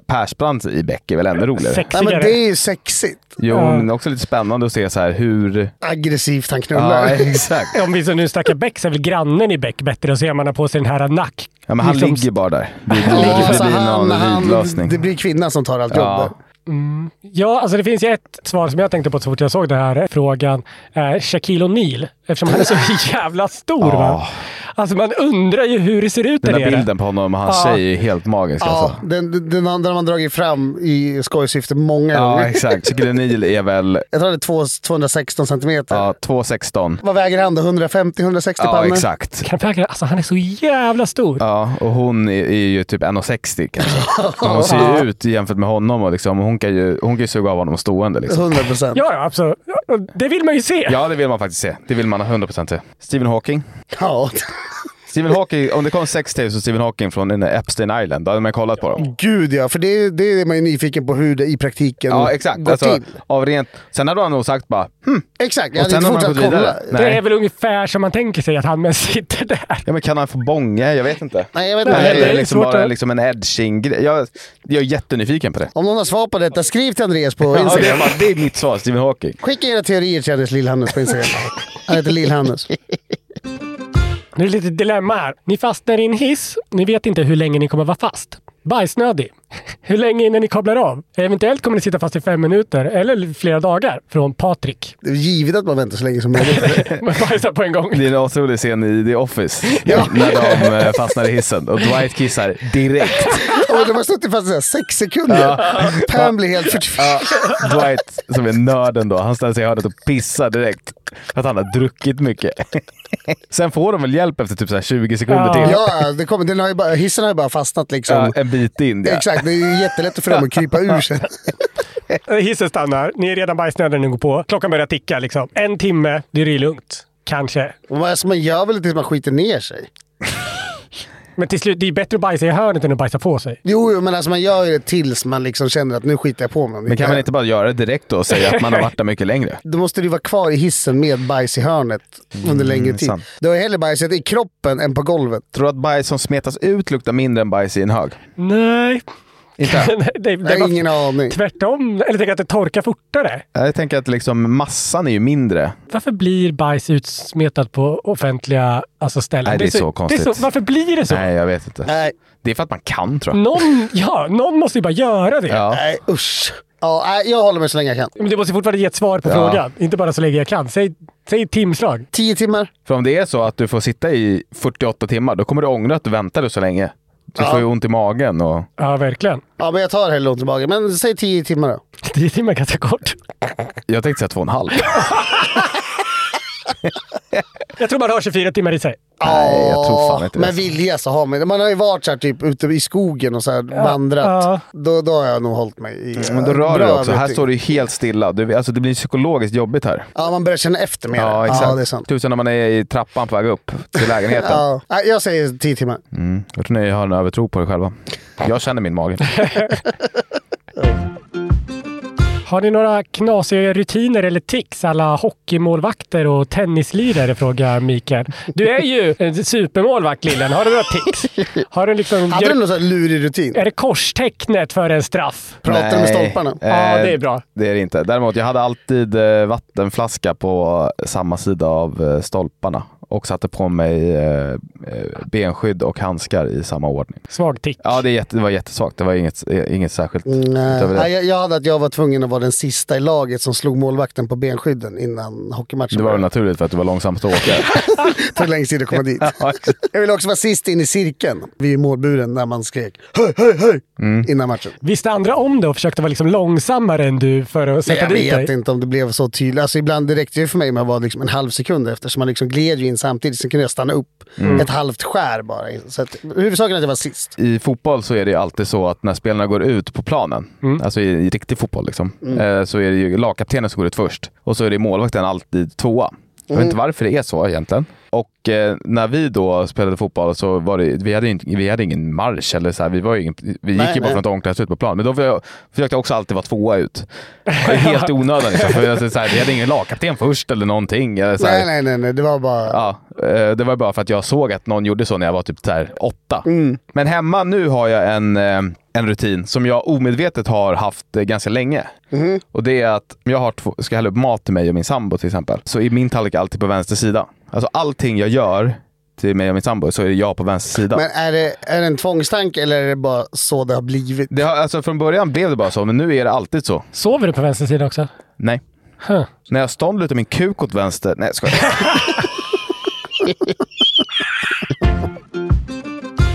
Persbrandt i Beck är väl ännu roligare? Nej, Sexigare. men det är ju sexigt. Jo, Ja. men också lite spännande att se så här hur... Aggressivt han Ja, knullar. exakt. Om vi så nu snackar Beck så är väl grannen i Beck bättre och ser man har på sig den här nack. Ja, men han Liksom- ligger bara där. Det, det, ligger det, Alltså, blir han, någon han, vidlösning. det blir kvinnan som tar allt jobb Ja. Mm. Ja, alltså det finns ju ett svar som jag tänkte på så fort jag såg den här frågan. Eh, Shaquille O'Neal, eftersom han är så jävla stor. Va? Alltså man undrar ju hur det ser ut Den där där nere. bilden på honom och hans Ja. tjej är helt magisk. Ja, Alltså. den, den, har man dragit fram i skojsyfte många Ja, gånger. exakt. O'Neal är väl Jag tror det är två- 216 centimeter. ja, 2,16. Vad väger han då? 150-160 Ja, pannor? exakt. Kan jag verkligen- alltså han är så jävla stor. Ja, och hon är, är ju typ 1,60 kanske. Men hon ser ju ut jämfört med honom och liksom, hon, kan ju, hon kan ju suga av honom stående. Liksom. 100 procent. Ja, ja, absolut. Ja, Det vill man ju se. Ja, det vill man faktiskt se. Det vill man ha 100% se. Stephen Hawking. Ja. Stephen Hawking, om det kom sex tapes av Stephen Hawking från en Epstein Island, då hade man kollat på dem. Gud ja, för det, det är man ju nyfiken på hur det i praktiken Ja, exakt. går Alltså, till. av rent... Sen hade han nog sagt bara hm. Exakt, jag Och hade sen inte har man fortsatt gått vidare. kolla. Nej. Det är väl ungefär som man tänker sig att han sitter där. Ja, men kan han få bånge? Jag vet inte. Nej, jag vet Det inte. här det är är liksom svårt bara liksom en edging-grej. Jag, jag är jättenyfiken på det. Om någon har svar på detta, skriv till Andreas på Ja, det, är Instagram. bara, det är mitt svar, Stephen Hawking. Skicka era teorier till Andreas Lill-Hannes på Instagram. Han heter Lill-Hannes. Nu är det lite dilemma här. Ni fastnar i en hiss. Ni vet inte hur länge ni kommer vara fast. Bajsnödig. Hur länge innan ni kablar av? Eventuellt kommer ni sitta fast i fem minuter eller flera dagar. Från Patrik. Det är givet att man väntar så länge som möjligt. Men bajsar på en gång. Det är en otrolig scen i The Office. Ja. När de eh, fastnar i hissen och Dwight kissar direkt. Och de har suttit fast i sex sekunder. Pam blir helt förtvivlad. Ja, Dwight, som är nörden då, han ställer sig i hörnet och pissar direkt. För att han har druckit mycket. Sen får de väl hjälp efter typ så här 20 sekunder till. Ja, det kommer, den har ju bara, hissen har ju bara fastnat liksom. Ja, en bit in. Ja. Exakt, det är ju jättelätt för dem att krypa ur sen. Hissen stannar. Ni är redan bajsnödiga när ni går på. Klockan börjar ticka liksom. En timme, det är lugnt. Kanske. Och man- Alltså, man gör väl tills man skiter ner sig? Men till slut, det är bättre att bajsa i hörnet än att bajsa på sig. Jo, jo, men alltså man gör ju det tills man liksom känner att nu skiter jag på mig. Men kan man inte bara göra det direkt då och säga att man har varit där mycket längre? Då måste du vara kvar i hissen med bajs i hörnet under längre tid. sant. Du har hellre bajsat i kroppen än på golvet. Tror du att bajs som smetas ut luktar mindre än bajs i en hög? Nej. Inte? det, det, Jag har var ingen aning. tvärtom. Eller tänk att det torkar fortare. Jag tänker att liksom massan är ju mindre. Varför blir bajs utsmetat på offentliga alltså, ställen? Nej, det är så konstigt. Det är så, varför blir det så? Nej, jag vet inte. Nej, Det är för att man kan tror jag. Någon, ja, någon måste ju bara göra det. Ja. nej usch. Ja, nej, jag håller mig så länge jag kan. Men du måste fortfarande ge ett svar på Ja. frågan. Inte bara så länge jag kan. Säg, säg timslag. Tio timmar? För om det är så att du får sitta i 48 timmar, då kommer du ångra att du väntade så länge. Du får ju ont i magen och... Ja, verkligen. Ja, men jag tar hellre ont tillbaka. Men säg tio timmar då. Tio timmar är ganska kort. Jag tänkte säga två och en halv. Jag tror man har 24 timmar i sig. Nej, jag tror fan inte det. Med vilja så har man Man har ju varit så här, typ ute i skogen och så här, vandrat. ja. Då, då har jag nog hållit mig i... Men då rör du dig också. Här står du helt stilla. Du, alltså, det blir psykologiskt jobbigt här. Ja, man börjar känna efter mer. Ja, exakt. Ja, det är sant. Tusen när man är i trappan på väg upp till lägenheten. Ja. Jag säger tio timmar. Mm. Jag tror ni har en övertro på er själva. Jag känner min mage. Har ni några knasiga rutiner eller tics alla hockeymålvakter och tennislirare? Frågar Mikael. Du är ju en supermålvakt Lillen. Har du några tics? Har du liksom... Hade du någon sån här lurig rutin? Är det korstecknet för en straff? Pratar du med stolparna? Ja, Eh, det är bra. Det är det inte. Däremot, jag hade alltid eh, vattenflaska på samma sida av eh, stolparna och satte på mig eh, eh, benskydd och handskar i samma ordning. Svag tick. Ja, det, är jätte, det var jättesvagt. Det var inget, inget särskilt Nej. utöver det. Nej, jag, jag hade att jag var tvungen att vara den sista i laget som slog målvakten på benskydden innan hockeymatchen Det var väl naturligt för att du var långsamt att åka. Det tog längst tid att komma dit. Jag ville också vara sist in i cirkeln vid målburen när man skrek hej, hej, hej Mm. innan matchen. Visste andra om det och försökte vara liksom långsammare än du för att sätta Jag dit vet dig? inte om det blev så tydligt. Alltså ibland det räckte ju för mig med att vara liksom en halv sekund efter. Så man liksom gled ju in samtidigt. Sen kunde jag stanna upp Mm. ett halvt skär bara. Så att, huvudsaken är att jag var sist. I fotboll så är det ju alltid så att när spelarna går ut på planen, alltså i, i riktig fotboll, liksom, eh, så är det ju lagkaptenen som går ut först. Och så är det målvakten alltid tvåa. Jag vet inte varför det är så egentligen. Och eh, när vi då spelade fotboll så var det, vi hade, inte, vi hade ingen marsch eller så här, vi, var ingen, vi gick Nej, ju bara nej. från ett omklädningsrum ut på plan. Men då försökte jag, också alltid vara tvåa ut. Helt onödan liksom, för alltså, så här, vi hade ingen lagkapten först eller någonting. Eller, så. Nej, nej, nej, nej. Det var bara... Ja, eh, det var bara för att jag såg att någon gjorde så när jag var typ så här åtta. Mm. Men hemma nu har jag en, eh, en rutin som jag omedvetet har haft eh, ganska länge. Mhm. Och det är att om jag har två, ska hälla upp mat till mig och min sambo till exempel, så är min tallrik alltid på vänster sida. Alltså allting jag gör till mig och min sambo så är det jag på vänster sida. Men är det, är det en tvångstanke eller är det bara så det har blivit? Det har, alltså från början blev det bara så, men nu är det alltid så. Sover du på vänster sida också? Nej. Huh. När jag stånd lutar min kuk åt vänster. Nej, jag skojar.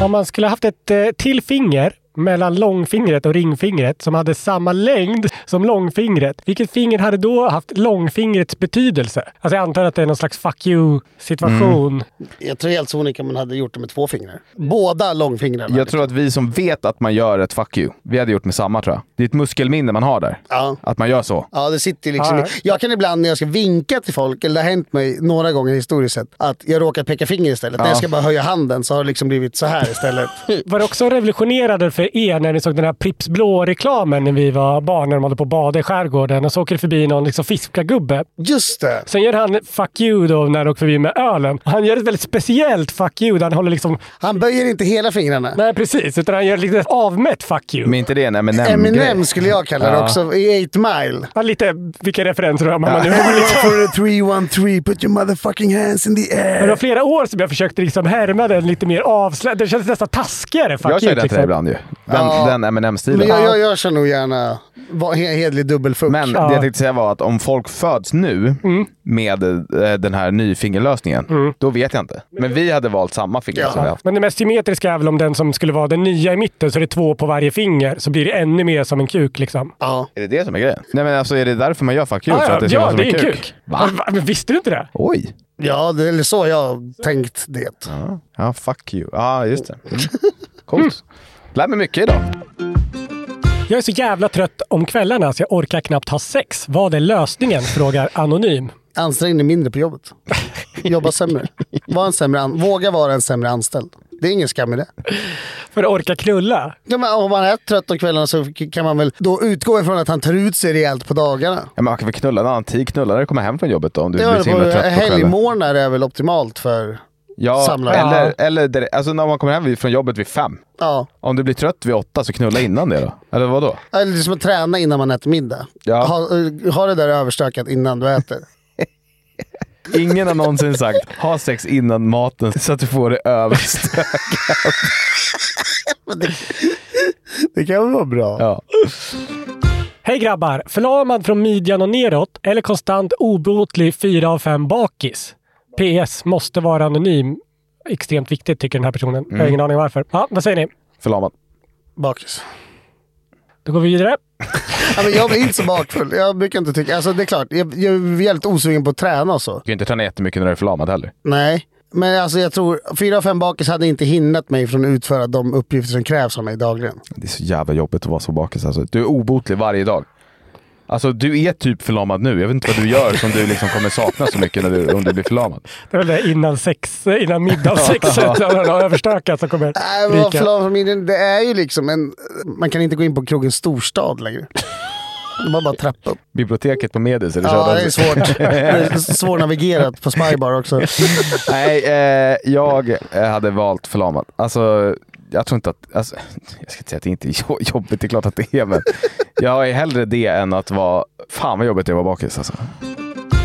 Om man skulle haft ett eh, till finger mellan långfingret och ringfingret som hade samma längd som långfingret. Vilket finger hade då haft långfingrets betydelse? Alltså jag antar att det är någon slags fuck you-situation. Jag tror helt sonika man hade gjort det med två fingrar. Båda långfingrarna. Jag tror att vi som vet att man gör ett fuck you, vi hade gjort med samma tror jag. Det är ett muskelminne man har där. Ja. Att man gör så. Ja, det sitter liksom Ja, Jag kan ibland när jag ska vinka till folk, eller det har hänt mig några gånger historiskt sett, att jag råkar peka finger istället. När Ja. jag ska bara höja handen så har det liksom blivit så här istället. Var det också revolutionerande för er när ni såg den här Pripps Blå-reklamen när vi var barn när de håller på att bada i skärgården och så åker det förbi någon liksom fiskargubbe. Just det! Sen gör han fuck you då när han åker förbi med ölen. Han gör ett väldigt speciellt fuck you där han håller liksom... Han böjer inte hela fingrarna. Nej precis, utan han gör lite avmätt fuck you. Men inte det en M&M-grej? Eminem skulle jag kalla det Ja. också, i 8 Mile. Ja, lite vilka referenser har man nu? For the 313, put your motherfucking hands in the Men det air. var flera år som jag försökte liksom härma den lite mer avslöjad. Det kändes nästan taskigare fuck Jag you. kör den till liksom. ibland ju. Den, Ja. den M&M-stilen. Men jag, jag, jag kör nog gärna va- he- hedlig dubbelfuck. Men Ja. det jag tänkte säga var att om folk föds nu Mm. med eh, den här nyfingerlösningen, då vet jag inte. Men vi hade valt samma finger Ja. som vi haft. Men det mest symmetriska är väl om den som skulle vara den nya i mitten, så det är två på varje finger. Så blir det ännu mer som en kuk liksom. Ja. Är det det som är grejen? Nej men alltså är det därför man gör fuck you? Ja, för ja, att det ja det är en kuk? kuk. Va? Va? Men visste du inte det? Oj! Ja, det är så jag har tänkt det. Ja, ja fuck you. Ja, just det. Mm. Coolt. Lär mig mycket idag. Jag är så jävla trött om kvällarna så jag orkar knappt ha sex. Vad är lösningen? Frågar Anonym. Ansträng dig mindre på jobbet. Jobba sämre. Var en sämre an- Våga vara en sämre anställd. Det är ingen skam i det. För att orka knulla. Ja, men om man är trött om kvällarna så kan man väl då utgå ifrån att han tar ut sig rejält på dagarna. Ja, men man kan väl knulla en annan tid, knulla när du kommer hem från jobbet då, om du Det blir så himla på trött på kvällen. helgmorgnar är väl optimalt för... Ja, samlare. eller, eller direkt- alltså när man kommer hem från jobbet vid fem. Ja. Om du blir trött vid åtta så knulla innan det då. Eller vad då? Eller det är som att träna innan man äter middag. Ja. Ha, eh, ha det där överstökat innan du äter. Ingen har någonsin sagt ha sex innan maten så att du får det överstökat. Det kan väl vara bra. Ja. Hej grabbar! Förlamad från midjan och neråt eller konstant obotlig 4 av 5 bakis? PS. Måste vara anonym. Extremt viktigt tycker den här personen. Jag har ingen aning varför. Ja, vad säger ni? Förlamad. Bakis. Då går vi vidare. Ja, men jag blir inte så bakfull. Jag brukar inte tycka... Alltså det är klart, jag, jag är jävligt osugen på att träna och så. Du kan ju inte träna jättemycket när du är förlamad heller. Nej. Men alltså jag tror, fyra av fem bakis hade inte hindrat mig från att utföra de uppgifter som krävs av mig dagligen. Det är så jävla jobbigt att vara så bakis alltså. Du är obotlig varje dag. Alltså du är typ förlamad nu. Jag vet inte vad du gör som du liksom kommer sakna så mycket när du, om du blir förlamad. Det är väl det innan, sex, innan middagssexet har överstökat som kommer Nej, ryka. det är ju liksom en... Man kan inte gå in på krogen storstad längre. De har bara trappa upp. Biblioteket på Medis, Ja, det är svårt. Det är svårnavigerat på Spybar också. Nej, eh, jag eh, hade valt förlamad. Alltså, jag tror inte att... Alltså, jag ska inte säga att det inte är jobbigt, det är klart att det är, men jag är hellre det än att vara... Fan vad jobbigt det är att vara bakis alltså.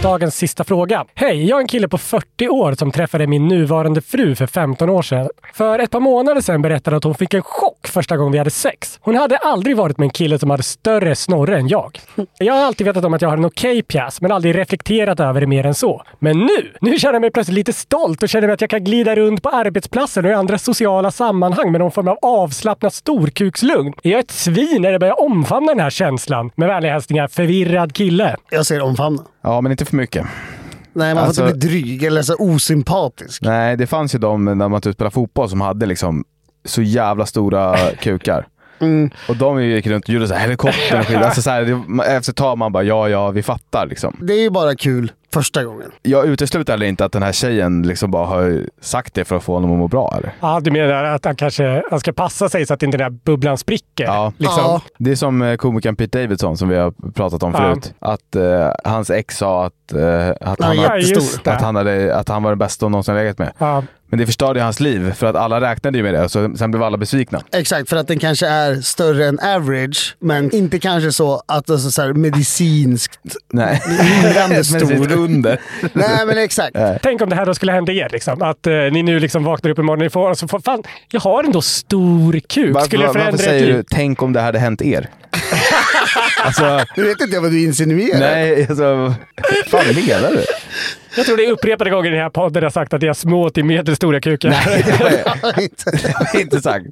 Dagens sista fråga. Hej, jag är en kille på 40 år som träffade min nuvarande fru för 15 år sedan. För ett par månader sedan berättade att hon fick en chock första gången vi hade sex. Hon hade aldrig varit med en kille som hade större snorre än jag. Jag har alltid vetat om att jag har en okej pjäs, men aldrig reflekterat över det mer än så. Men nu, nu känner jag mig plötsligt lite stolt och känner mig att jag kan glida runt på arbetsplatsen och i andra sociala sammanhang med någon form av avslappnat storkukslugn. Är jag ett svin när jag börjar omfamna den här känslan? Med vänliga hälsningar, förvirrad kille. Jag säger omfamna. Ja, men inte för mycket. Nej, man får Alltså- inte bli dryg eller så osympatisk. Nej, det fanns ju de när man typ spelade fotboll som hade liksom så jävla stora kukar. Mm. Och de gick runt och gjorde så här helikopter och skit. Alltså så här, det, efter ett tag man bara ja, ja, vi fattar liksom. Det är ju bara kul första gången. Jag utesluter heller inte att den här tjejen liksom bara har sagt det för att få honom att må bra eller? Ja, du menar att han kanske han ska passa sig så att inte den här bubblan spricker? Ja. Liksom. Det är som eh, komikern Pete Davidson som vi har pratat om Ja. förut. Att eh, hans ex sa att, eh, att, han, Ja, att, han hade, att han var den bästa hon någonsin legat med. Men det förstörde ju hans liv för att alla räknade ju med det. Så sen blev alla besvikna. Exakt, för att den kanske är större än average, men inte kanske så att det är så här medicinskt Nej. hindrande stor. under. Nej, men exakt. Tänk om det här då skulle hända er. Liksom. Att eh, ni nu liksom vaknar upp imorgon och får, och så får fan, jag har ändå stor kuk. Varför, skulle varför förändra ert säger du tänk om det hade hänt er? alltså, Du vet inte vad du insinuerar. nej, alltså, vad fan menar du? Jag tror det är upprepade gånger i den här podden jag sagt att jag har små till medelstora kukar. Nej, inte sagt.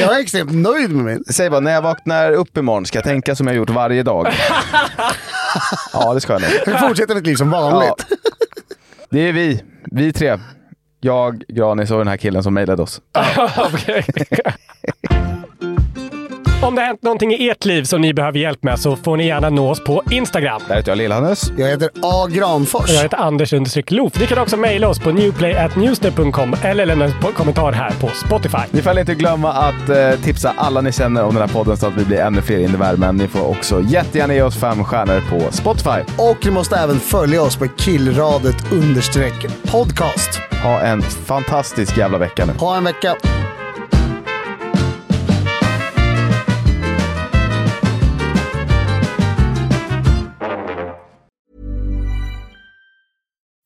Jag är extremt nöjd med min. Säg bara, när jag vaknar upp imorgon ska jag tänka som jag gjort varje dag. ja, det ska jag nog. Fortsätter mitt liv som vanligt. Det är vi, vi tre. Jag, Granis och den här killen som mejlade oss. Okej. Om det har hänt någonting i ert liv som ni behöver hjälp med så får ni gärna nå oss på Instagram. Där heter jag Lillhannes. Jag heter A. Granfors. Jag heter Anders understreck Loof. Ni kan också mejla oss på newplay.newsner.com eller lämna en kommentar här på Spotify. Ni får inte glömma att eh, tipsa alla ni känner om den här podden så att vi blir ännu fler in i värmen. Ni får också jättegärna ge oss fem stjärnor på Spotify. Och ni måste även följa oss på killradet understreck podcast. Ha en fantastisk jävla vecka nu. Ha en vecka.